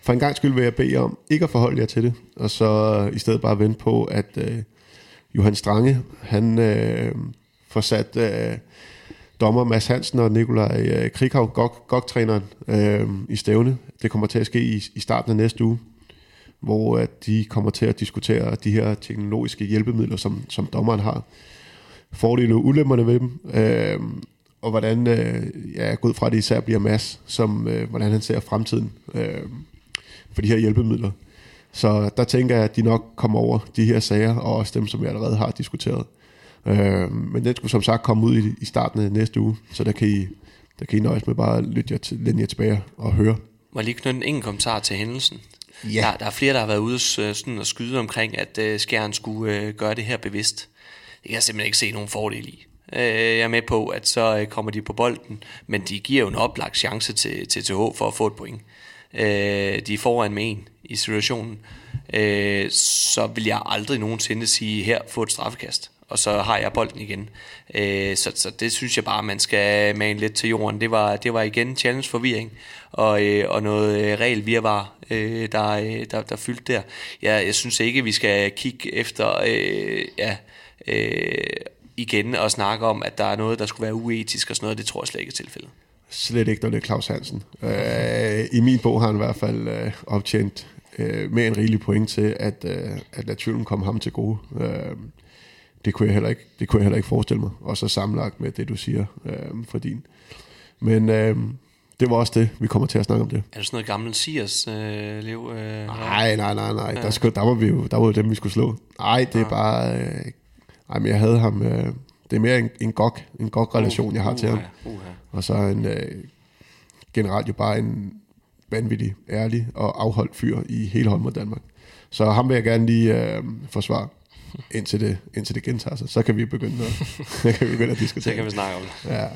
for en gang skyld vil jeg bede jer om ikke at forholde jer til det, og så øh, i stedet bare vente på, at øh, Johan Strange, han øh, får sat øh, dommer Mads Hansen og Nikolaj øh, Krighav, GOG-træneren, øh, i stævne. Det kommer til at ske i, i starten af næste uge, hvor at de kommer til at diskutere de her teknologiske hjælpemidler, som, som dommeren har. Fordele og ulemmerne ved dem, øh, og hvordan, øh, ja, jeg går ud fra, at det især bliver Mads, som, øh, hvordan han ser fremtiden. Øh, for de her hjælpemidler. Så der tænker jeg, at de nok kommer over de her sager, og også dem, som vi allerede har diskuteret. Øh, men den skulle som sagt komme ud i, i starten af næste uge, så der kan I, der kan I nøjes med bare at lytte jer, til, jer tilbage og høre. Må jeg lige knytte en enkelt kommentar til hændelsen? Ja. Der, der er flere, der har været ude sådan at skyde omkring, at uh, Skjern skulle uh, gøre det her bevidst. Det kan jeg simpelthen ikke se nogen fordel i. Uh, jeg er med på, at så uh, kommer de på bolden, men de giver jo en oplagt chance til, til TH for at få et point øh, de er foran med en i situationen, øh, så vil jeg aldrig nogensinde sige, her, få et straffekast, og så har jeg bolden igen. Øh, så, så det synes jeg bare, man skal mane lidt til jorden. Det var, det var igen challenge forvirring, og, øh, og noget øh, regel øh, der, øh, der, der fyldte der. Jeg, jeg synes ikke, vi skal kigge efter, øh, ja, øh, igen og snakke om, at der er noget, der skulle være uetisk og sådan noget. Det tror jeg slet ikke er tilfældet. Slet ikke, når det er Claus Hansen. Øh, I min bog har han i hvert fald øh, optjent øh, mere end rigelig point til, at, øh, at lade tvivlen komme ham til gode. Øh, det, kunne jeg heller ikke, det kunne jeg heller ikke forestille mig. Og så sammenlagt med det, du siger øh, for din. Men øh, det var også det, vi kommer til at snakke om det. Er det sådan noget gammelt Sias øh, liv? Øh, nej, nej, nej, nej. Ja. Der, skulle, der, var vi jo, der var jo dem, vi skulle slå. Nej, det er ja. bare... Øh, ej, men jeg havde ham... Øh, det er mere en, en gok, en gok-relation, uh, jeg har uh, til ham. Uh, uh. Og så en øh, generelt jo bare en vanvittig, ærlig og afholdt fyr i hele Holm Danmark. Så ham vil jeg gerne lige øh, forsvare, indtil det, indtil det gentager sig. Så kan vi begynde at, så kan vi begynde at diskutere. Så kan vi snakke om det. Ja.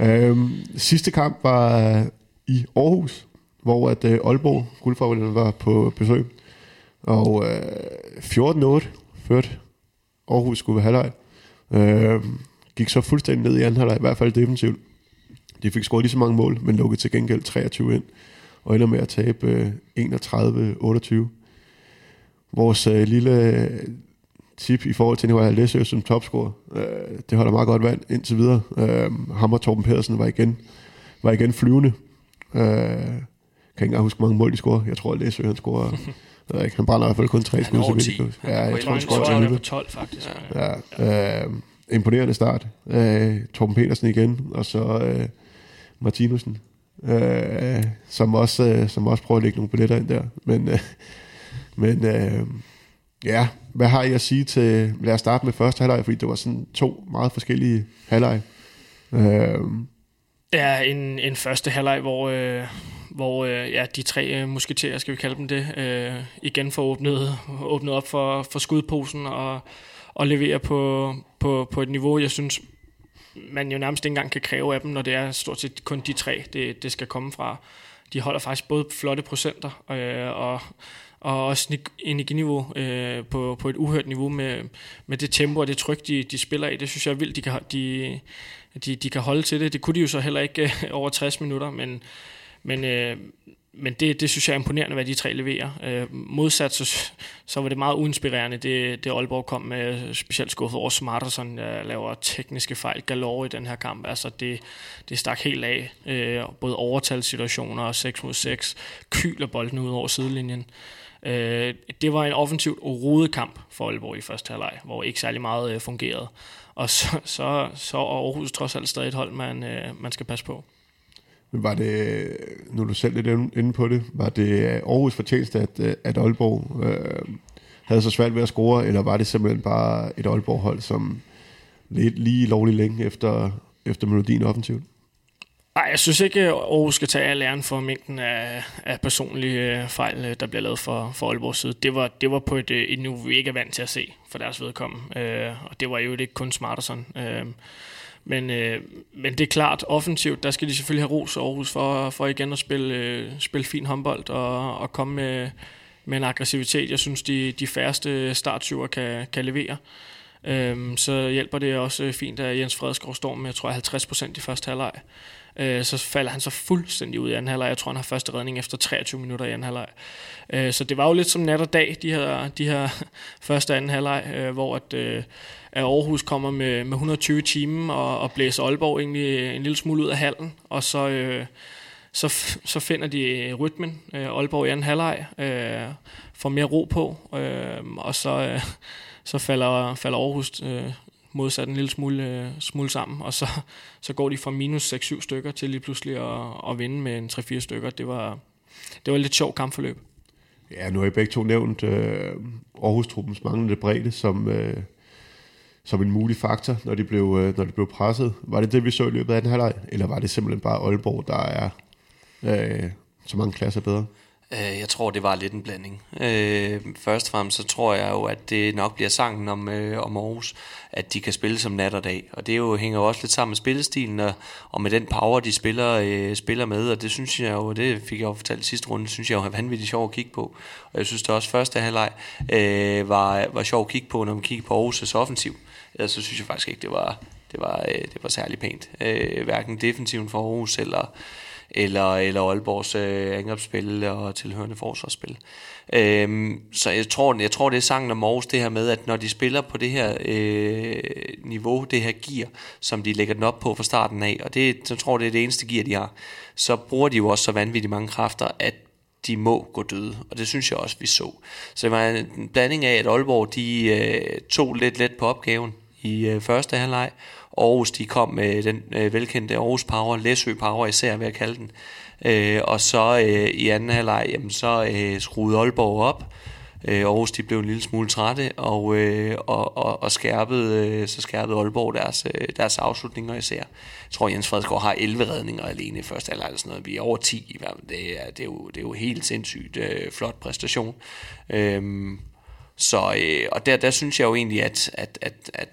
Øhm, sidste kamp var i Aarhus, hvor at øh, Aalborg guldfavoriterne var på besøg. Og øh, 14-8 førte Aarhus skulle være halvleg. Øh, gik så fuldstændig ned i anden halvleg, i hvert fald defensivt. De fik scoret lige så mange mål, men lukkede til gengæld 23 ind, og ender med at tabe øh, 31-28. Vores øh, lille øh, tip i forhold til Nikolaj Læsø som topscorer, øh, det holder meget godt vand indtil videre. Øh, ham og Torben Pedersen var igen, var igen flyvende. Øh, kan ikke engang huske, hvor mange mål de scorede. Jeg tror, at Læsø han scorede jeg ikke, han brænder i hvert fald kun tre skud. Han 10. Ja, jeg tror, han scorer 11. 12, faktisk. Ja, ja. Øh, imponerende start. Øh, Torben Petersen igen, og så øh, Martinussen. øh, som, også, øh, som også prøver at lægge nogle billetter ind der. Men, øh, men øh, ja, hvad har I at sige til, lad os starte med første halvleg, fordi det var sådan to meget forskellige halvleg. Øh, Ja, en, en første halvleg, hvor, øh, hvor øh, ja, de tre øh, musketerer, skal vi kalde dem det, øh, igen får åbnet, åbnet op for, for skudposen og, og leverer på, på, på et niveau, jeg synes, man jo nærmest ikke engang kan kræve af dem, når det er stort set kun de tre, det, det skal komme fra. De holder faktisk både flotte procenter øh, og, og også energiniveau øh, på, på et uhørt niveau med, med det tempo og det tryk, de, de spiller i. Det synes jeg er vildt, de kan, de, de, de kan holde til det. Det kunne de jo så heller ikke øh, over 60 minutter, men, men, øh, men det, det synes jeg er imponerende, hvad de tre leverer. Øh, modsat, så, så var det meget uinspirerende, det, det Aalborg kom med, specielt skuffet over Smarterson, der laver tekniske fejl galore i den her kamp. Altså, det, det stak helt af. Øh, både overtalssituationer og 6 mod 6, kyler bolden ud over sidelinjen. Øh, det var en offensivt rodet kamp for Aalborg i første halvleg, hvor ikke særlig meget øh, fungerede. Og så, så, så er Aarhus trods alt stadig et hold, man, øh, man skal passe på. Men var det, nu er du selv lidt inde på det, var det Aarhus fortjeneste, at, at Aalborg øh, havde så svært ved at score, eller var det simpelthen bare et Aalborg-hold, som lidt lige lovligt længe efter, efter melodien offensivt? Nej, jeg synes ikke, at Aarhus skal tage al æren for mængden af, af personlige øh, fejl, øh, der bliver lavet for, for Aalborgs side. Det var, det var på et, øh, et niveau, vi ikke er vant til at se for deres vedkommende. Øh, og det var jo ikke kun Smarterson. Øh, men, øh, men det er klart, offensivt, der skal de selvfølgelig have ros Aarhus for, for igen at spille, øh, spille fin håndbold og, og komme med, med en aggressivitet. Jeg synes, de, de færreste startsyver kan, kan levere. Øhm, så hjælper det også fint, at Jens Fredskov står med, jeg tror, 50 procent i første halvleg. Øh, så falder han så fuldstændig ud i anden halvleg. Jeg tror, han har første redning efter 23 minutter i anden halvleg. Øh, så det var jo lidt som nat og dag, de her, de her første og anden halvleg, øh, hvor at, øh, at Aarhus kommer med, med 120 timer og, og blæser Aalborg egentlig øh, en lille smule ud af hallen, og så... Øh, så, så finder de øh, rytmen, øh, Aalborg i anden halvleg, øh, får mere ro på, øh, og så, øh, så falder, falder Aarhus øh, modsat en lille smule, øh, smule sammen, og så, så går de fra minus 6-7 stykker til lige pludselig at, at vinde med en 3-4 stykker. Det var, det var et lidt sjovt kampforløb. Ja, nu har I begge to nævnt øh, Aarhus-truppens manglende bredde som, øh, som en mulig faktor, når de, blev, øh, når de blev presset. Var det det, vi så i løbet af den halvleg, eller var det simpelthen bare Aalborg, der er øh, så mange klasser bedre? Øh, jeg tror, det var lidt en blanding. Øh, først og fremmest så tror jeg jo, at det nok bliver sangen om, øh, om Aarhus, at de kan spille som nat og dag. Og det jo, hænger jo også lidt sammen med spillestilen, og, og med den power, de spiller, øh, spiller med. Og det synes jeg jo, det fik jeg jo fortalt sidste runde, synes jeg jo er vanvittigt sjovt at kigge på. Og jeg synes det også første halvleg øh, var, var sjovt at kigge på, når man kigger på Aarhus' offensiv. Ellers så synes jeg faktisk ikke, det var, det var, øh, det var særlig pænt. Øh, hverken defensiven for Aarhus eller eller, eller Aalborgs øh, angrebsspil og tilhørende forsvarsspil. Øhm, så jeg tror, jeg tror, det er sangen om Aarhus, det her med, at når de spiller på det her øh, niveau, det her gear, som de lægger den op på fra starten af, og det, så tror det er det eneste gear, de har, så bruger de jo også så vanvittigt mange kræfter, at de må gå døde, og det synes jeg også, vi så. Så det var en blanding af, at Aalborg de, øh, tog lidt let på opgaven i øh, første halvleg, Aarhus de kom med den øh, velkendte Aarhus Power, Læsø Power især ved at kalde den. Øh, og så øh, i anden halvleg, jamen, så øh, skruede Aalborg op. Øh, Aarhus de blev en lille smule trætte, og, øh, og, og, og skærpede, øh, så skærpede Aalborg deres, øh, deres afslutninger især. Jeg tror, Jens Fredsgaard har 11 redninger alene i første halvleg, eller sådan noget. Vi er over 10 i hvert fald. Det er, det er, jo, det er jo helt sindssygt øh, flot præstation. Øh, så, øh, og der, der synes jeg jo egentlig, at, at, at, at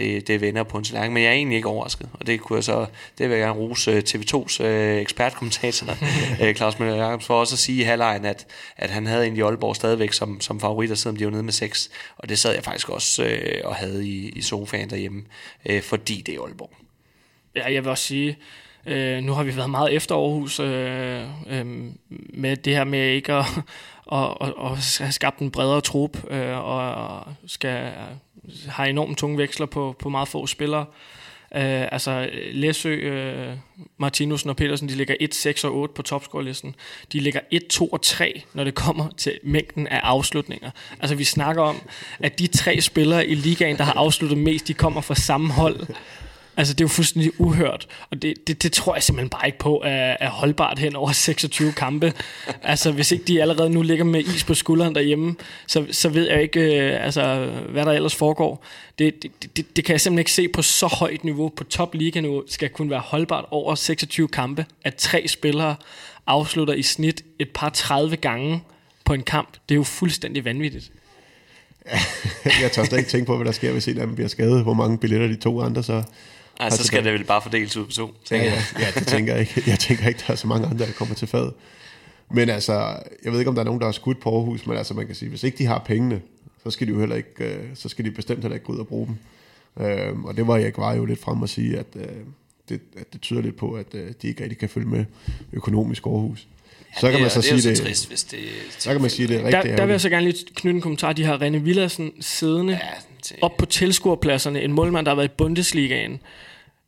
det, det vender på en tallerken, men jeg er egentlig ikke overrasket, og det kunne jeg så, det vil jeg gerne rose øh, TV2's øh, ekspertkommentator, øh, Claus Møller Jacobs, for også at sige i halvlejen, at, at han havde egentlig Aalborg stadigvæk som, som favoritter, selvom de var nede med 6, og det sad jeg faktisk også øh, og havde i, i sofaen derhjemme, øh, fordi det er Aalborg. Ja, jeg vil også sige, øh, nu har vi været meget efter Aarhus øh, øh, med det her med ikke at og, og, og har skabt en bredere trup øh, og skal har enormt tunge veksler på, på meget få spillere. Øh, altså Læsø, øh, Martinussen og Petersen, de ligger 1, 6 og 8 på topscore-listen. De ligger 1, 2 og 3, når det kommer til mængden af afslutninger. Altså vi snakker om, at de tre spillere i ligaen, der har afsluttet mest, de kommer fra samme hold. Altså, det er jo fuldstændig uhørt, og det, det, det tror jeg simpelthen bare ikke på er, er holdbart hen over 26 kampe. altså, hvis ikke de allerede nu ligger med is på skulderen derhjemme, så, så ved jeg ikke, øh, altså, hvad der ellers foregår. Det, det, det, det kan jeg simpelthen ikke se på så højt niveau, på top liga nu, skal kun være holdbart over 26 kampe, at tre spillere afslutter i snit et par 30 gange på en kamp. Det er jo fuldstændig vanvittigt. jeg tør slet ikke tænke på, hvad der sker, hvis en af dem bliver skadet. Hvor mange billetter de to andre så... Ej, så skal det vel bare fordeles ud på to. Ja, ja, ja, det tænker jeg ikke. Jeg tænker ikke, der er så mange andre, der kommer til fad. Men altså, jeg ved ikke, om der er nogen, der har skudt på Aarhus, men altså, man kan sige, hvis ikke de har pengene, så skal de jo heller ikke, øh, så skal de bestemt heller ikke gå ud og bruge dem. Øhm, og det var jeg var jo lidt frem at sige, at, øh, det, at det tyder lidt på, at øh, de ikke rigtig kan følge med økonomisk Aarhus. Ja, så kan man så det sige det. Trist, hvis det så kan man sige det rigtigt. Der, der vil jeg så gerne lige knytte en kommentar. De har René Villadsen siddende ja, det, op på tilskuerpladserne. En målmand, der har været i Bundesligaen.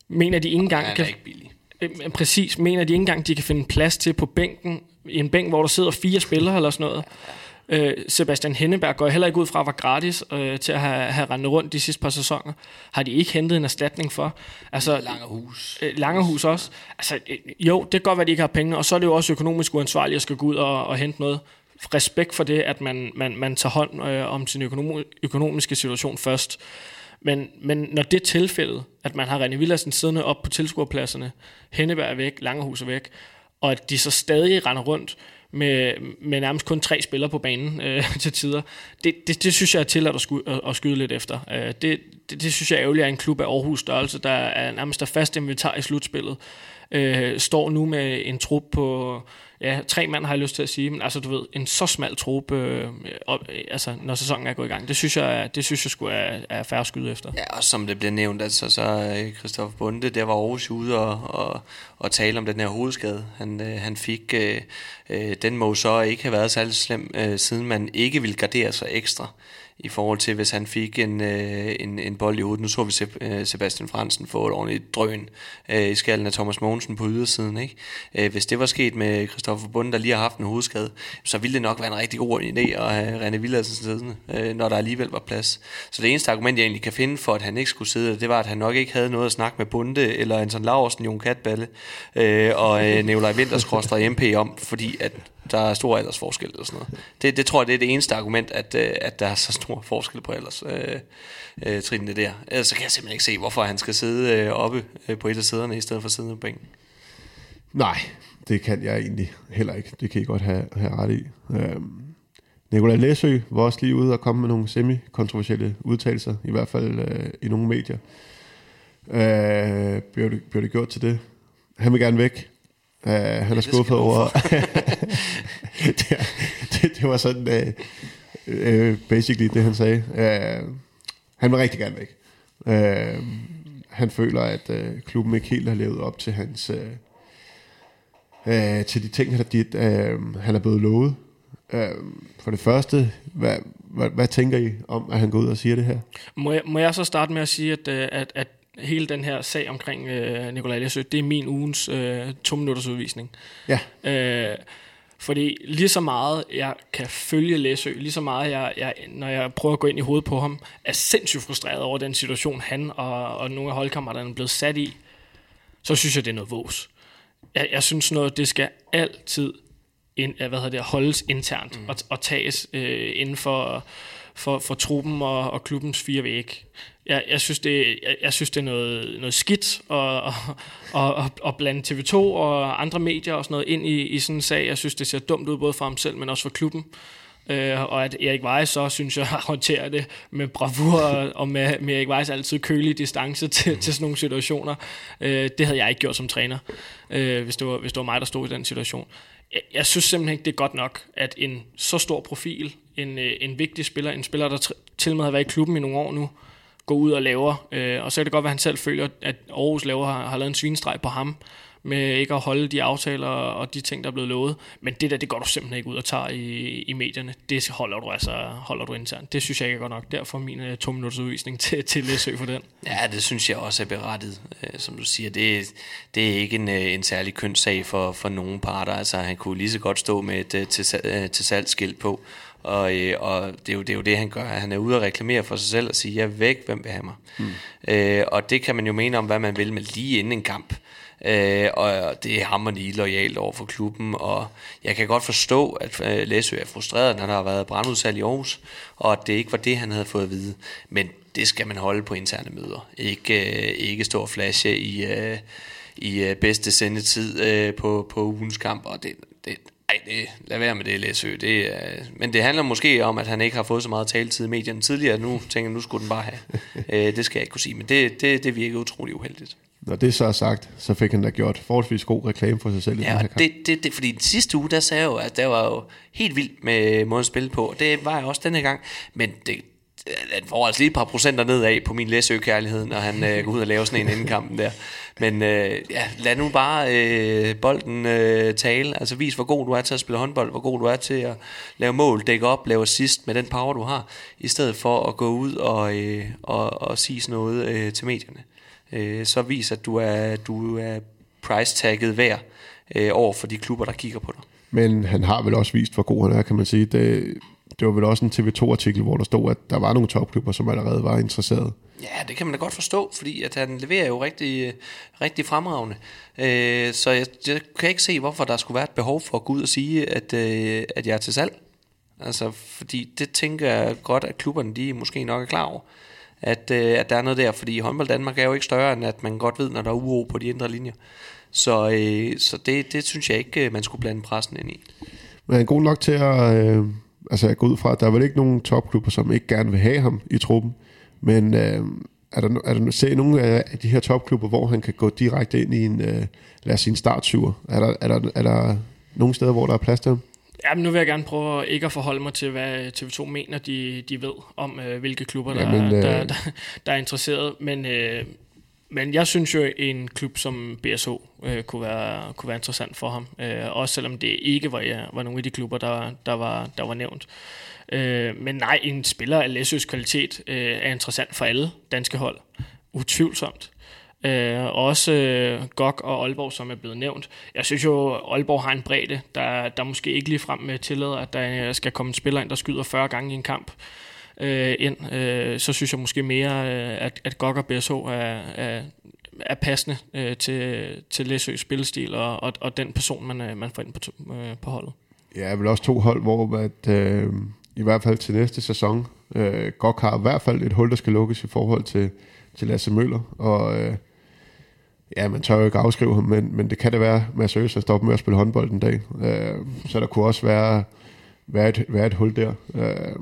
Mener de ikke engang... Er ikke billig. Øh, præcis. Mener de ikke engang, de kan finde plads til på bænken. I en bænk, hvor der sidder fire spillere eller sådan noget. Øh, Sebastian Henneberg går heller ikke ud fra var gratis øh, til at have, have rendt rundt de sidste par sæsoner. Har de ikke hentet en erstatning for? Altså, Langerhus. Øh, Langerhus også. Altså, øh, jo, det kan godt være, at de ikke har penge, og så er det jo også økonomisk uansvarligt at skal gå ud og, og hente noget. Respekt for det, at man, man, man tager hånd øh, om sin økonom, økonomiske situation først. Men, men når det er tilfældet, at man har René Villadsen siddende op på tilskuerpladserne, Henneberg er væk, Langerhus er væk, og at de så stadig render rundt med, med nærmest kun tre spillere på banen øh, til tider. Det, det, det synes jeg er til at, sku, at, at skyde lidt efter. Øh, det, det, det synes jeg er ærgerligt at en klub af Aarhus størrelse, der er nærmest der fast inventar i slutspillet. Øh, står nu med en trup på ja, tre mand har jeg lyst til at sige, men altså du ved, en så smal trup, øh, op, altså, når sæsonen er gået i gang, det synes jeg, det synes jeg skulle er, er færre skyde efter. Ja, og som det bliver nævnt, altså så øh, Christoffer Bunde, der var Aarhus ude og, og, og tale om den her hovedskade, han, øh, han fik. Øh, øh, den må så ikke have været særlig slem, øh, siden man ikke ville gardere sig ekstra i forhold til, hvis han fik en, øh, en, en bold i hovedet. Nu så vi øh, Sebastian Fransen få et ordentligt drøn øh, i skallen af Thomas Mogensen på ydersiden. Ikke? Øh, hvis det var sket med Christoffer Bunde, der lige har haft en hovedskade, så ville det nok være en rigtig god idé at have René Villadsen siddende, øh, når der alligevel var plads. Så det eneste argument, jeg egentlig kan finde for, at han ikke skulle sidde, det var, at han nok ikke havde noget at snakke med Bunde, eller Anton Laursen, Jon Katballe, øh, og øh, Nikolaj og MP om, fordi at der er stor aldersforskel eller sådan noget. Det, det tror jeg, det er det eneste argument, at, øh, at der er så stor forskel på alders øh, øh, trinene der. Ellers så kan jeg simpelthen ikke se, hvorfor han skal sidde øh, oppe øh, på et af sæderne, i stedet for sidde på bænken. Nej, det kan jeg egentlig heller ikke. Det kan I godt have, have ret i. Øhm, Nikolaj Læsø var også lige ude og komme med nogle semi-kontroversielle udtalelser, i hvert fald øh, i nogle medier. Øh, bliver, det, bliver det gjort til det? Han vil gerne væk. Uh, han er skuffet over... det, det, det var sådan uh, uh, basically det, han sagde. Uh, han vil rigtig gerne væk. Uh, han føler, at uh, klubben ikke helt har levet op til hans... Uh, uh, til de ting, der, de, uh, han er blevet lovet. Uh, for det første, hvad, hvad, hvad tænker I om, at han går ud og siger det her? Må jeg, må jeg så starte med at sige, at, at, at hele den her sag omkring øh, Nikolaj Læsø, det er min ugens øh, to minutters udvisning. Ja. Øh, fordi lige så meget jeg kan følge Læsø, lige så meget jeg, jeg, når jeg prøver at gå ind i hovedet på ham, er sindssygt frustreret over den situation, han og, og nogle af holdkammeraterne er blevet sat i, så synes jeg, det er noget vås. Jeg, jeg synes noget, det skal altid ind, hvad hedder det, holdes internt mm. og, og tages øh, inden for, for, for truppen og, og klubbens fire væg jeg, jeg, synes, det, jeg, jeg synes, det er noget, noget skidt at, og, og, og blande TV2 og andre medier og sådan noget ind i, i sådan en sag. Jeg synes, det ser dumt ud både for ham selv, men også for klubben. Øh, og at Erik Weiss så, synes jeg, håndterer det med bravur og med, med Erik Weiss altid kølig distance til, til sådan nogle situationer. Øh, det havde jeg ikke gjort som træner, øh, hvis, det var, hvis det var mig, der stod i den situation. Jeg, jeg synes simpelthen ikke, det er godt nok, at en så stor profil, en, øh, en vigtig spiller, en spiller, der til og med har været i klubben i nogle år nu, går ud og laver. Øh, og så kan det godt være, at han selv føler, at Aarhus laver har, har lavet en svinestreg på ham, med ikke at holde de aftaler og de ting, der er blevet lovet. Men det der, det går du simpelthen ikke ud og tager i, i medierne. Det holder du altså holder du internt. Det synes jeg ikke er godt nok. Derfor min uh, to minutters udvisning til, til Læsø for den. Ja, det synes jeg også er berettet. Uh, øh, som du siger, det, det er ikke en, uh, en særlig kønssag for, for nogen parter. Altså, han kunne lige så godt stå med et uh, til, uh, til salgsskilt på, og, øh, og det, er jo, det er jo det, han gør. Han er ude og reklamere for sig selv og sige, jeg er væk, hvem vil have mig? Mm. Øh, og det kan man jo mene om, hvad man vil, men lige inden en kamp. Øh, og det er hammerende lojalt over for klubben, og jeg kan godt forstå, at øh, Læsø er frustreret, når der har været brandudsalg i Aarhus, og at det ikke var det, han havde fået at vide. Men det skal man holde på interne møder. Ikke, øh, ikke stå og flashe i, øh, i øh, bedste sendetid øh, på, på ugens kamp, og det, det, ej, det, lad være med det, Læsø. Det, øh, men det handler måske om, at han ikke har fået så meget taletid i medierne tidligere. Nu tænker jeg, nu skulle den bare have. øh, det skal jeg ikke kunne sige, men det, det, det virker utrolig uheldigt. Når det så er sagt, så fik han da gjort forholdsvis god reklame for sig selv. i den Ja, her kamp. det, det, det, fordi den sidste uge, der sagde jeg jo, at der var jo helt vildt med måden at spille på. Det var jeg også denne gang. Men det, Øh, den får altså lige et par procenter nedad på min læsø-kærlighed, når han øh, går ud og laver sådan en inden kampen der. Men øh, ja, lad nu bare øh, bolden øh, tale. Altså vis, hvor god du er til at spille håndbold, hvor god du er til at lave mål, dække op, lave assist med den power, du har, i stedet for at gå ud og, øh, og, og sige sådan noget øh, til medierne. Øh, så vis, at du er, du er price-tagget værd øh, over for de klubber, der kigger på dig. Men han har vel også vist, hvor god han er, kan man sige. Det, det var vel også en TV2-artikel, hvor der stod, at der var nogle topklubber, som allerede var interesserede. Ja, det kan man da godt forstå, fordi at han leverer jo rigtig, rigtig fremragende. Øh, så jeg, jeg kan ikke se, hvorfor der skulle være et behov for at gå ud og sige, at, øh, at jeg er til salg. Altså, fordi det tænker jeg godt, at klubberne de måske nok er klar over. At, øh, at der er noget der, fordi håndbold Danmark er jo ikke større, end at man godt ved, når der er uro på de indre linjer. Så, øh, så det, det synes jeg ikke, man skulle blande pressen ind i. Men han er god nok til at... Øh, altså, jeg går ud fra, at der er vel ikke nogen topklubber, som ikke gerne vil have ham i truppen. Men øh, er der, er der ser I nogle af de her topklubber, hvor han kan gå direkte ind i en, øh, lad os sige, en startsyver? Er der, er, der, er der nogle steder, hvor der er plads til ham? Ja, men nu vil jeg gerne prøve ikke at forholde mig til, hvad TV2 mener, de, de ved om, øh, hvilke klubber, der, Jamen, øh, der, der, der er interesseret. Men, øh, men jeg synes jo, en klub som BSH øh, kunne, være, kunne være interessant for ham. Øh, også selvom det ikke var, ja, var nogle af de klubber, der, der, var, der var nævnt. Øh, men nej, en spiller af Læsøs kvalitet øh, er interessant for alle danske hold. Utvivlsomt. Øh, også øh, Gok og Aalborg, som er blevet nævnt. Jeg synes jo, Aalborg har en bredde, der, der måske ikke lige frem med øh, tillader, at der øh, skal komme en spiller ind, der skyder 40 gange i en kamp øh, ind. Øh, så synes jeg måske mere, øh, at, at GOG og BSH er, er, er passende øh, til, til Læsøs spillestil og, og, og den person, man, øh, man får ind på, to- øh, på holdet. Ja, vel også to hold, hvor at, øh, i hvert fald til næste sæson, øh, GOG har i hvert fald et hul, der skal lukkes i forhold til, til Lasse Møller, og øh, ja, man tør jo ikke afskrive ham, men, men det kan det være Mads Øs seriøst at stoppe med at spille håndbold en dag. Øh, så der kunne også være, være, et, være et hul der. Øh,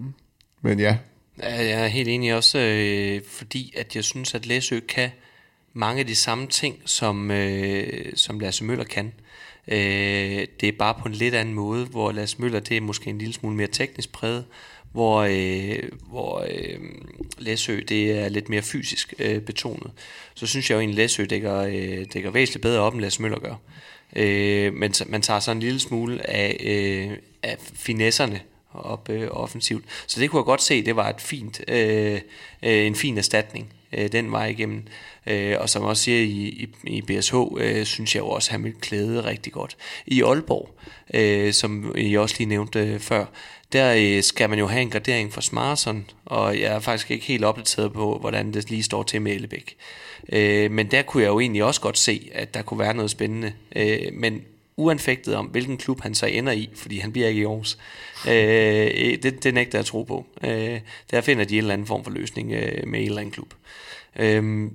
men ja, Ja, Jeg er helt enig også, øh, fordi at jeg synes, at Læsø kan mange af de samme ting, som, øh, som Lasse Møller kan. Øh, det er bare på en lidt anden måde, hvor Lasse Møller det er måske en lille smule mere teknisk præget, hvor, øh, hvor øh, Læsø det er lidt mere fysisk øh, betonet. Så synes jeg jo egentlig, at Læsø dækker, øh, dækker væsentligt bedre op, end Lasse Møller gør. Øh, men man tager så en lille smule af, øh, af finesserne op øh, offensivt. Så det kunne jeg godt se, det var et fint, øh, øh, en fin erstatning øh, den vej igennem. Øh, og som også siger i, i, i BSH, øh, synes jeg jo også, at han ville klæde rigtig godt. I Aalborg, øh, som I også lige nævnte øh, før, der øh, skal man jo have en gradering for Smarson, og jeg er faktisk ikke helt opdateret på, hvordan det lige står til med Ellebæk. Øh, men der kunne jeg jo egentlig også godt se, at der kunne være noget spændende. Øh, men uanfægtet om, hvilken klub han så ender i, fordi han bliver ikke i Aarhus, øh, det, det nægter jeg at tro på. Øh, der finder de en eller anden form for løsning øh, med en eller anden klub. Øh,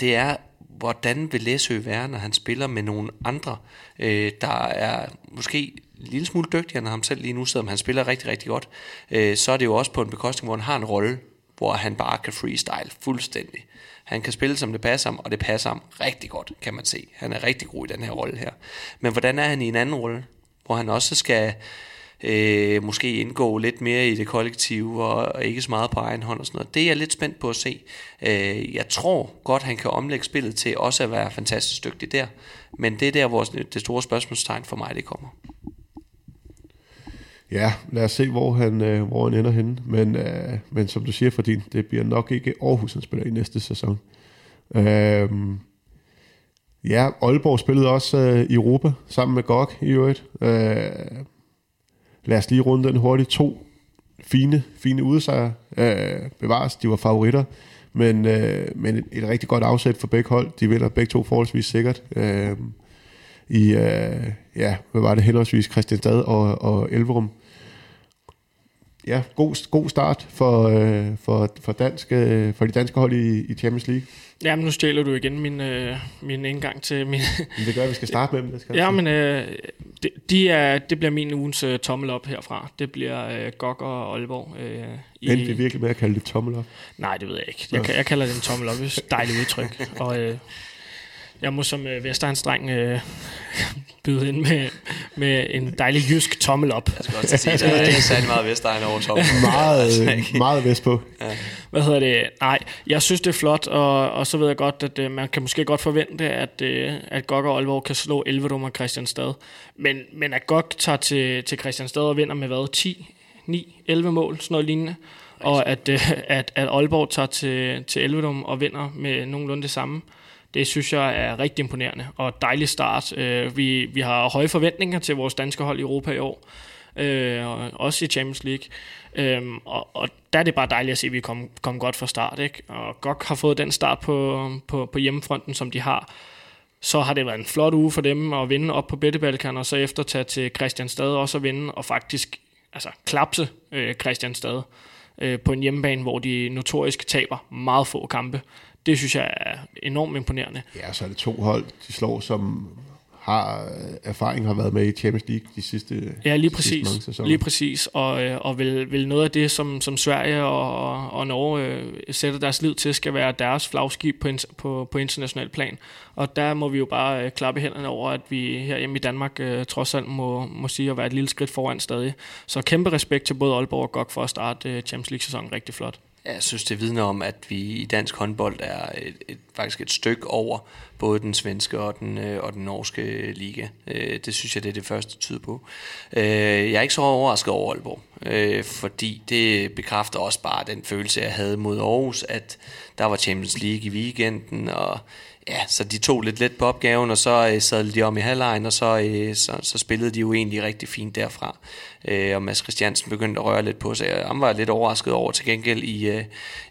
det er, hvordan vil Læsø være, når han spiller med nogle andre, øh, der er måske en lille smule dygtigere end ham selv lige nu, selvom han spiller rigtig, rigtig godt. Øh, så er det jo også på en bekostning, hvor han har en rolle, hvor han bare kan freestyle fuldstændig. Han kan spille, som det passer ham, og det passer ham rigtig godt, kan man se. Han er rigtig god i den her rolle her. Men hvordan er han i en anden rolle, hvor han også skal øh, måske indgå lidt mere i det kollektive, og, og ikke så meget på egen hånd og sådan noget. Det er jeg lidt spændt på at se. Øh, jeg tror godt, han kan omlægge spillet til også at være fantastisk dygtig der, men det er der, hvor det store spørgsmålstegn for mig, det kommer. Ja, lad os se, hvor han, øh, hvor han ender henne. Men, øh, men som du siger, fordi det bliver nok ikke Aarhus, han spiller i næste sæson. Øh, ja, Aalborg spillede også øh, i Europa, sammen med GOG i øvrigt. Øh, lad os lige runde den hurtigt. To fine, fine udsejre Øh, bevares, de var favoritter, men, øh, men et, et rigtig godt afsæt for begge hold. De vinder begge to forholdsvis sikkert. Øh, I, øh, ja, hvad var det henholdsvis, Christianstad og, og Elverum. Ja, god, god start for, øh, for, for, dansk, øh, for de danske hold i, i Champions League. Ja, men nu stjæler du igen min, øh, min indgang til min... Men det gør, at vi skal starte med dem. Det skal ja, men øh, det, de er, det bliver min ugens øh, tommel op herfra. Det bliver øh, Gok og Aalborg. Øh, i, Endte vi virkelig med at kalde det tommel op? Nej, det ved jeg ikke. Jeg, jeg kalder det en tommel op. Det er et dejligt udtryk. Og øh, jeg må som øh, Vestegnsdreng øh, byde ind med, med en dejlig jysk tommel op. Jeg skal også sige, det er ikke særlig meget Vestegn over tommel. meget, øh, meget vest på. Ja. Hvad hedder det? Nej, jeg synes, det er flot, og, og så ved jeg godt, at øh, man kan måske godt forvente, at, øh, at Gok og Aalborg kan slå 11 og Christianstad. Men, men at Gok tager til, til Christianstad og vinder med hvad? 10, 9, 11 mål, sådan noget lignende. Og at, øh, at, at Aalborg tager til, til Elvedum og vinder med nogenlunde det samme. Det synes jeg er rigtig imponerende og dejlig start. Øh, vi, vi har høje forventninger til vores danske hold i Europa i år, øh, og også i Champions League. Øhm, og, og der er det bare dejligt at se, at vi kom, kom godt fra start. Ikke? Og godt har fået den start på, på, på hjemmefronten, som de har. Så har det været en flot uge for dem at vinde op på Bettebalkan, og så efter tage til Christianstad også at vinde, og faktisk altså, klapse øh, Christianstad øh, på en hjemmebane, hvor de notorisk taber meget få kampe det synes jeg er enormt imponerende. Ja, så er det to hold, de slår, som har erfaring har været med i Champions League de sidste Ja, lige præcis. Sidste lige præcis. Og, øh, og vil, vil noget af det, som, som Sverige og, og Norge øh, sætter deres lid til, skal være deres flagskib på, på, på international plan. Og der må vi jo bare øh, klappe hænderne over, at vi her hjemme i Danmark øh, trods alt må, må sige at være et lille skridt foran stadig. Så kæmpe respekt til både Aalborg og GOG for at starte øh, Champions League-sæsonen rigtig flot. Jeg synes, det vidner om, at vi i dansk håndbold er et, et, faktisk et stykke over både den svenske og den, øh, og den norske liga. Øh, det synes jeg, det er det første tyder på. Øh, jeg er ikke så overrasket over Aalborg, øh, fordi det bekræfter også bare den følelse, jeg havde mod Aarhus, at der var Champions League i weekenden, og ja, så de tog lidt let på opgaven, og så øh, sad de om i halvlejen, og så, øh, så, så spillede de jo egentlig rigtig fint derfra. Øh, og Mads Christiansen begyndte at røre lidt på sig. Han var lidt overrasket over til gengæld i, øh,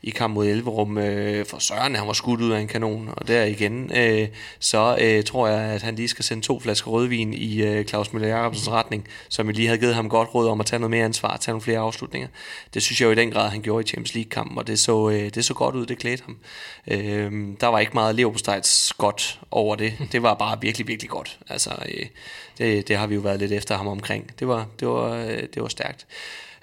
i kamp mod Elverum, øh, for Søren han var skudt ud af en kanon, og der igen, øh, så øh, tror jeg, at han lige skal sende to flasker rødvin i øh, Claus Møller Jacobsens retning, som vi lige havde givet ham godt råd om at tage noget mere ansvar, tage nogle flere afslutninger. Det synes jeg jo i den grad, han gjorde i Champions League-kampen, og det så, øh, det så godt ud, det klædte ham. Øh, der var ikke meget leverpostejs godt over det. Det var bare virkelig, virkelig godt. Altså, øh, det, det har vi jo været lidt efter ham omkring. Det var, det var, øh, Øh, det var stærkt.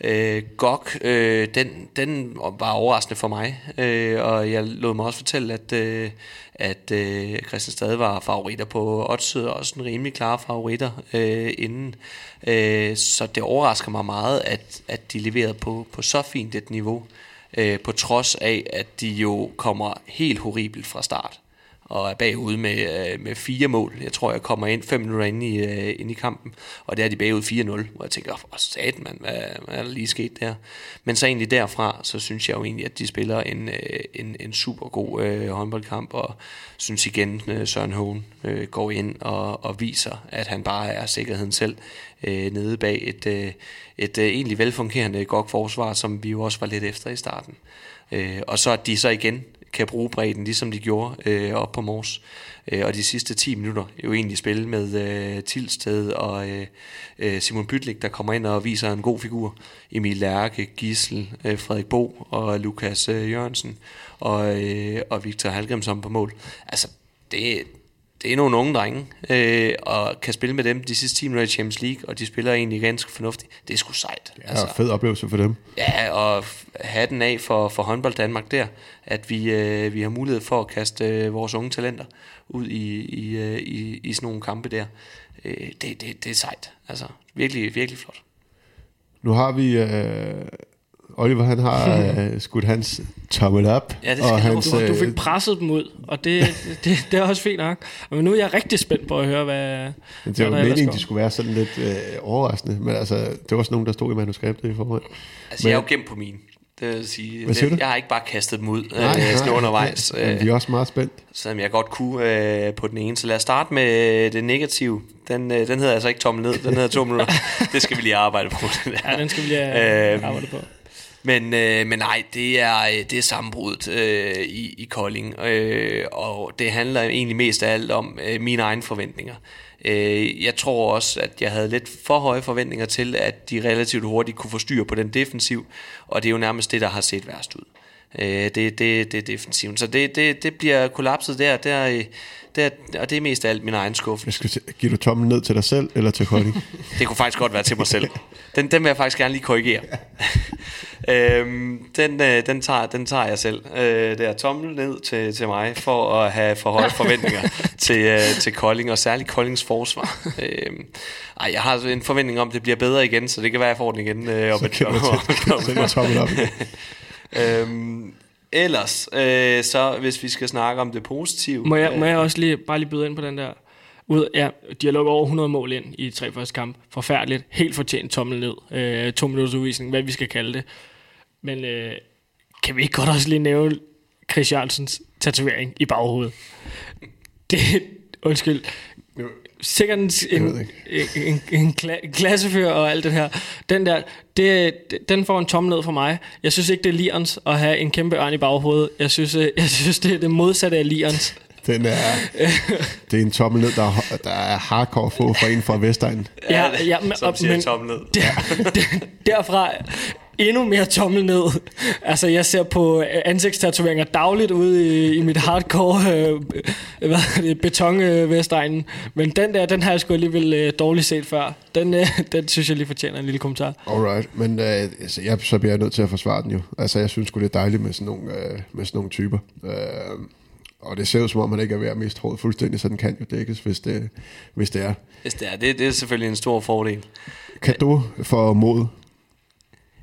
Øh, Gok, øh, den, den var overraskende for mig, øh, og jeg lod mig også fortælle, at, øh, at øh, Christian Stade var favoritter på oddset, og også en rimelig klare favoritter øh, inden. Øh, så det overrasker mig meget, at, at de leverede på, på så fint et niveau, øh, på trods af, at de jo kommer helt horribelt fra start og er bagud med, øh, med fire mål. Jeg tror, jeg kommer ind fem minutter ind i, øh, ind i kampen, og der er de bagud 4-0, hvor jeg tænker, hvor sat man, hvad, hvad er der lige sket der? Men så egentlig derfra, så synes jeg jo egentlig, at de spiller en, øh, en, en super god øh, håndboldkamp, og synes igen, øh, Søren Hågen øh, går ind og, og viser, at han bare er sikkerheden selv øh, nede bag et, øh, et øh, egentlig velfungerende godt forsvar, som vi jo også var lidt efter i starten. Øh, og så at de så igen kan bruge bredden, ligesom de gjorde øh, op på Mors. Øh, og de sidste 10 minutter jo egentlig spille med øh, Tilsted og øh, øh Simon Bytlik, der kommer ind og viser en god figur. Emil Lærke, Gissel, øh, Frederik Bo og Lukas øh, Jørgensen og, øh, og Victor Halgrimsson på mål. Altså, det, det er nogle unge drenge, øh, og kan spille med dem de sidste 10 minutter i Champions League, og de spiller egentlig ganske fornuftigt. Det er sgu sejt. Ja, altså, fed oplevelse for dem. Ja, og have den af for, for håndbold Danmark der, at vi, øh, vi har mulighed for at kaste øh, vores unge talenter ud i, i, øh, i, i sådan nogle kampe der. Øh, det, det, det er sejt. Altså, virkelig, virkelig flot. Nu har vi øh, Oliver han har uh, skudt hans tommel op. Ja, det og hans, du, du fik øh, presset dem ud, og det, det, det er også fint nok. Men nu er jeg rigtig spændt på at høre, hvad Det var meningen, de skulle være sådan lidt uh, overraskende, men altså, det var også nogen, der stod i manuskriptet i forhold. Altså, men, jeg er jo gemt på min. Det vil sige, Hvad siger det, du? jeg har ikke bare kastet dem ud nej, øh, nej, undervejs. Nej, vi er også meget spændt. Selvom jeg godt kunne øh, på den ene. Så lad os starte med det negative. Den, den hedder altså ikke tommel ned, den hedder tommel det skal vi lige arbejde på. ja, den skal vi lige øh, arbejde på. Men, øh, men nej, det er, øh, det er sammenbruddet øh, i, i Kolding, øh, og det handler egentlig mest af alt om øh, mine egne forventninger. Øh, jeg tror også, at jeg havde lidt for høje forventninger til, at de relativt hurtigt kunne få styr på den defensiv, og det er jo nærmest det, der har set værst ud. Øh, det, det, det er defensiven. Så det, det, det bliver kollapset der, der, øh, der, og det er mest af alt min egen skuffe. Jeg skal se, giver du tommel ned til dig selv, eller til Kolding? det kunne faktisk godt være til mig selv. Den, den vil jeg faktisk gerne lige korrigere. øhm, den, øh, den, tager, den tager jeg selv. Øh, det er tommel ned til, til mig, for at have for høje forventninger til, øh, til Kolding, og særligt Koldings forsvar. øhm, ej, jeg har en forventning om, at det bliver bedre igen, så det kan være, at jeg får den igen. Øh, sætte tommel op igen. Øhm, ellers, øh, så hvis vi skal snakke om det positive... Må jeg, må jeg også lige, bare lige byde ind på den der... Ud, ja, de har lukket over 100 mål ind i tre første kamp. Forfærdeligt. Helt fortjent tommel ned. Øh, to minutters udvisning, hvad vi skal kalde det. Men øh, kan vi ikke godt også lige nævne Chris Jørgensens tatovering i baghovedet? Det, undskyld. Sikkert en, en, en, en, en klassefører og alt det her. Den der, det, den får en tommel ned for mig. Jeg synes ikke, det er Lions at have en kæmpe ørn i baghovedet. Jeg synes, øh, jeg synes det er det modsatte af Lions. Den er, det er en tommel ned, der er, der er hardcore få for en fra Vestegnen. Ja, ja men, som siger men, tommel ned. Der, der, derfra endnu mere tommel ned. Altså, jeg ser på ansigtstatoveringer dagligt ude i, i mit hardcore øh, hvad det, betonvestegnen. Men den der, den har jeg sgu alligevel øh, dårligt set før. Den, øh, den synes jeg lige fortjener en lille kommentar. Alright, men øh, altså, jeg, så bliver jeg nødt til at forsvare den jo. Altså, jeg synes sgu, det er dejligt med sådan nogle, øh, med sådan nogle typer. Øh, og det ser ud som om, man ikke er ved at miste håret fuldstændig, så den kan jo dækkes, hvis det, hvis det er. Hvis det er. Det, det er selvfølgelig en stor fordel. Kan du for mod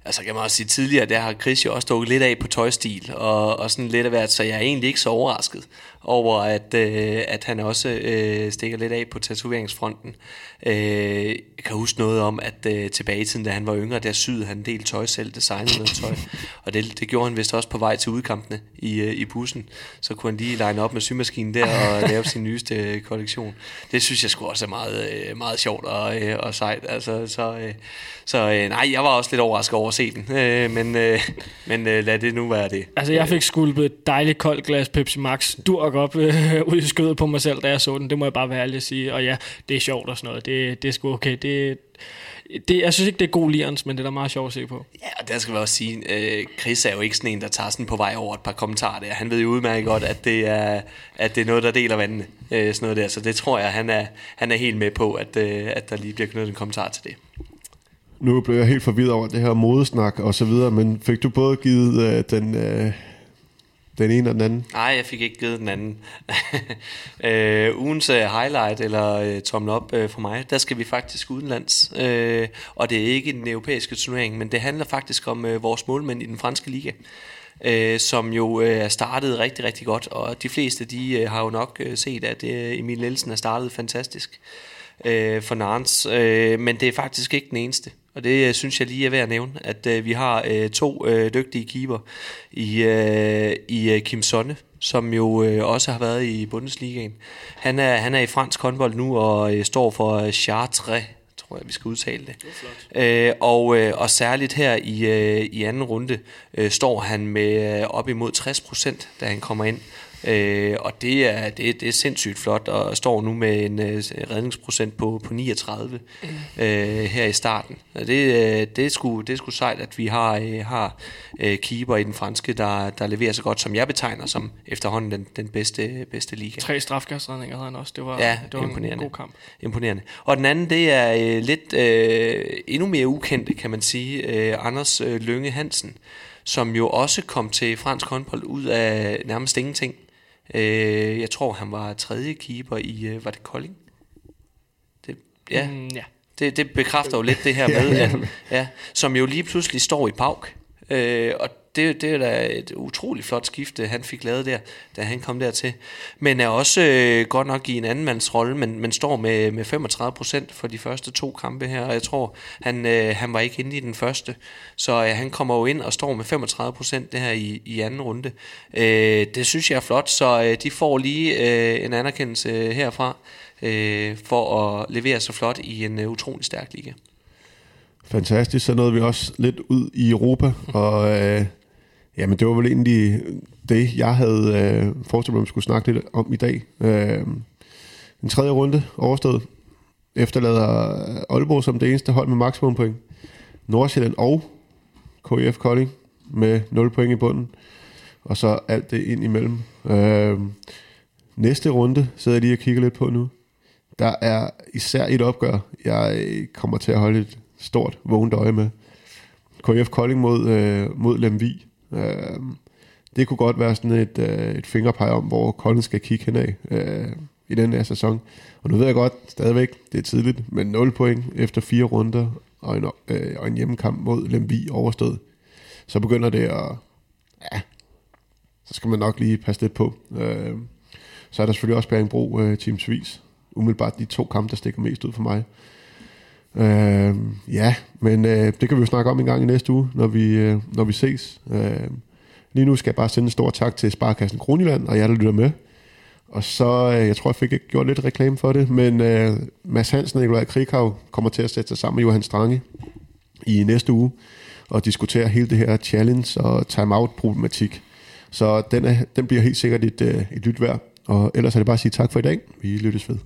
altså kan man også sige tidligere, der har Chris jo også dukket lidt af på tøjstil, og, og sådan lidt af hvert, så jeg er egentlig ikke så overrasket over, at, øh, at han også øh, stikker lidt af på tatoveringsfronten. Øh, jeg kan huske noget om, at øh, tilbage i tiden, da han var yngre, der syede han en del tøj selv, designede noget tøj, og det, det gjorde han vist også på vej til udkampene i, øh, i bussen. Så kunne han lige line op med symaskinen der og lave sin nyeste øh, kollektion. Det synes jeg skulle også er meget, øh, meget sjovt og, øh, og sejt. Altså, så øh, så øh, nej, jeg var også lidt overrasket over at se den, øh, men, øh, men øh, lad det nu være det. Altså, jeg fik skulpet et dejligt koldt glas Pepsi Max durk op øh, ud i skødet på mig selv, da jeg så den. Det må jeg bare være ærlig at sige. Og ja, det er sjovt og sådan noget. Det, det er sgu okay. Det, det, jeg synes ikke, det er god lians, men det er da meget sjovt at se på. Ja, og der skal vi også sige, øh, Chris er jo ikke sådan en, der tager sådan på vej over et par kommentarer der. Han ved jo udmærket godt, at det er, at det er noget, der deler vandene. Øh, sådan noget der. Så det tror jeg, han er, han er helt med på, at, øh, at der lige bliver knyttet en kommentar til det. Nu blev jeg helt forvirret over det her modesnak og så videre, men fik du både givet øh, den, øh, den ene og den anden? Nej, jeg fik ikke givet den anden. øh, ugens uh, highlight eller uh, tommel op uh, for mig, der skal vi faktisk udenlands. Uh, og det er ikke en europæiske turnering, men det handler faktisk om uh, vores målmænd i den franske liga. Uh, som jo uh, er startet rigtig, rigtig godt, og de fleste de uh, har jo nok uh, set, at uh, Emil Nielsen er startet fantastisk uh, for Nantes, uh, men det er faktisk ikke den eneste. Og det øh, synes jeg lige er værd at nævne, at øh, vi har øh, to øh, dygtige keeper i, øh, i øh, Kim Sonne, som jo øh, også har været i Bundesligaen. Han er, han er i fransk håndbold nu og øh, står for Chartres tror jeg, vi skal udtale det. det øh, og, øh, og særligt her i, øh, i anden runde øh, står han med øh, op imod 60 procent, da han kommer ind. Øh, og det er, det, det er sindssygt flot, og står nu med en øh, redningsprocent på, på 39 mm. øh, her i starten. Og det, øh, det, er sgu, det er sgu sejt, at vi har, øh, har øh, keeper i den franske, der, der leverer så godt, som jeg betegner som efterhånden den, den bedste, bedste liga. Tre strafkastredninger havde han også. Det var, ja, det var imponerende. en god kamp. Imponerende. Og den anden, det er øh, lidt øh, endnu mere ukendte, kan man sige, øh, Anders øh, Lønge Hansen, som jo også kom til fransk håndbold ud af nærmest ingenting. Øh, jeg tror, han var tredje keeper i, øh, var det Kolding? Det, ja. Mm, ja. Det, det bekræfter jo lidt det her med, at, ja, som jo lige pludselig står i Pauk. Øh, og det, det er da et utroligt flot skifte, han fik lavet der, da han kom dertil. Men er også øh, godt nok i en anden mands rolle, men, men står med, med 35 procent for de første to kampe her, og jeg tror, han, øh, han var ikke inde i den første. Så øh, han kommer jo ind og står med 35 procent det her i, i anden runde. Øh, det synes jeg er flot, så øh, de får lige øh, en anerkendelse herfra, øh, for at levere så flot i en øh, utrolig stærk liga. Fantastisk. Så nåede vi også lidt ud i Europa, og øh, jamen, det var vel egentlig det, jeg havde øh, forestillet mig, at vi skulle snakke lidt om i dag. Øh, en tredje runde overstået. Efterlader Aalborg som det eneste hold med maksimum point. Nordsjælland og KF Kolding med 0 point i bunden. Og så alt det ind imellem. Øh, næste runde sidder jeg lige og kigger lidt på nu. Der er især et opgør, jeg kommer til at holde et stort vågent øje med. KF Kolding mod, øh, mod Lemvi. Øh, det kunne godt være sådan et, øh, et fingerpege om, hvor Collins skal kigge henad øh, i den her sæson. Og nu ved jeg godt stadigvæk, det er tidligt, men 0 point efter fire runder og en, øh, og en hjemmekamp mod Lemvi overstået. Så begynder det at... Ja, så skal man nok lige passe lidt på. Øh, så er der selvfølgelig også Bæringbro øh, teamsvis. Umiddelbart de to kampe, der stikker mest ud for mig. Øh, ja, men øh, det kan vi jo snakke om en gang i næste uge, når vi, øh, når vi ses. Øh, lige nu skal jeg bare sende en stor tak til Sparkassen Kronjylland og jer, der lytter med. Og så, øh, jeg tror, jeg fik gjort lidt reklame for det, men øh, Mads Hansen og Nikolaj Krikau kommer til at sætte sig sammen med Johan Strange i næste uge og diskutere hele det her challenge og timeout-problematik. Så den, er, den bliver helt sikkert et, øh, et lyt værd. Og ellers er det bare at sige tak for i dag. Vi lyttes ved.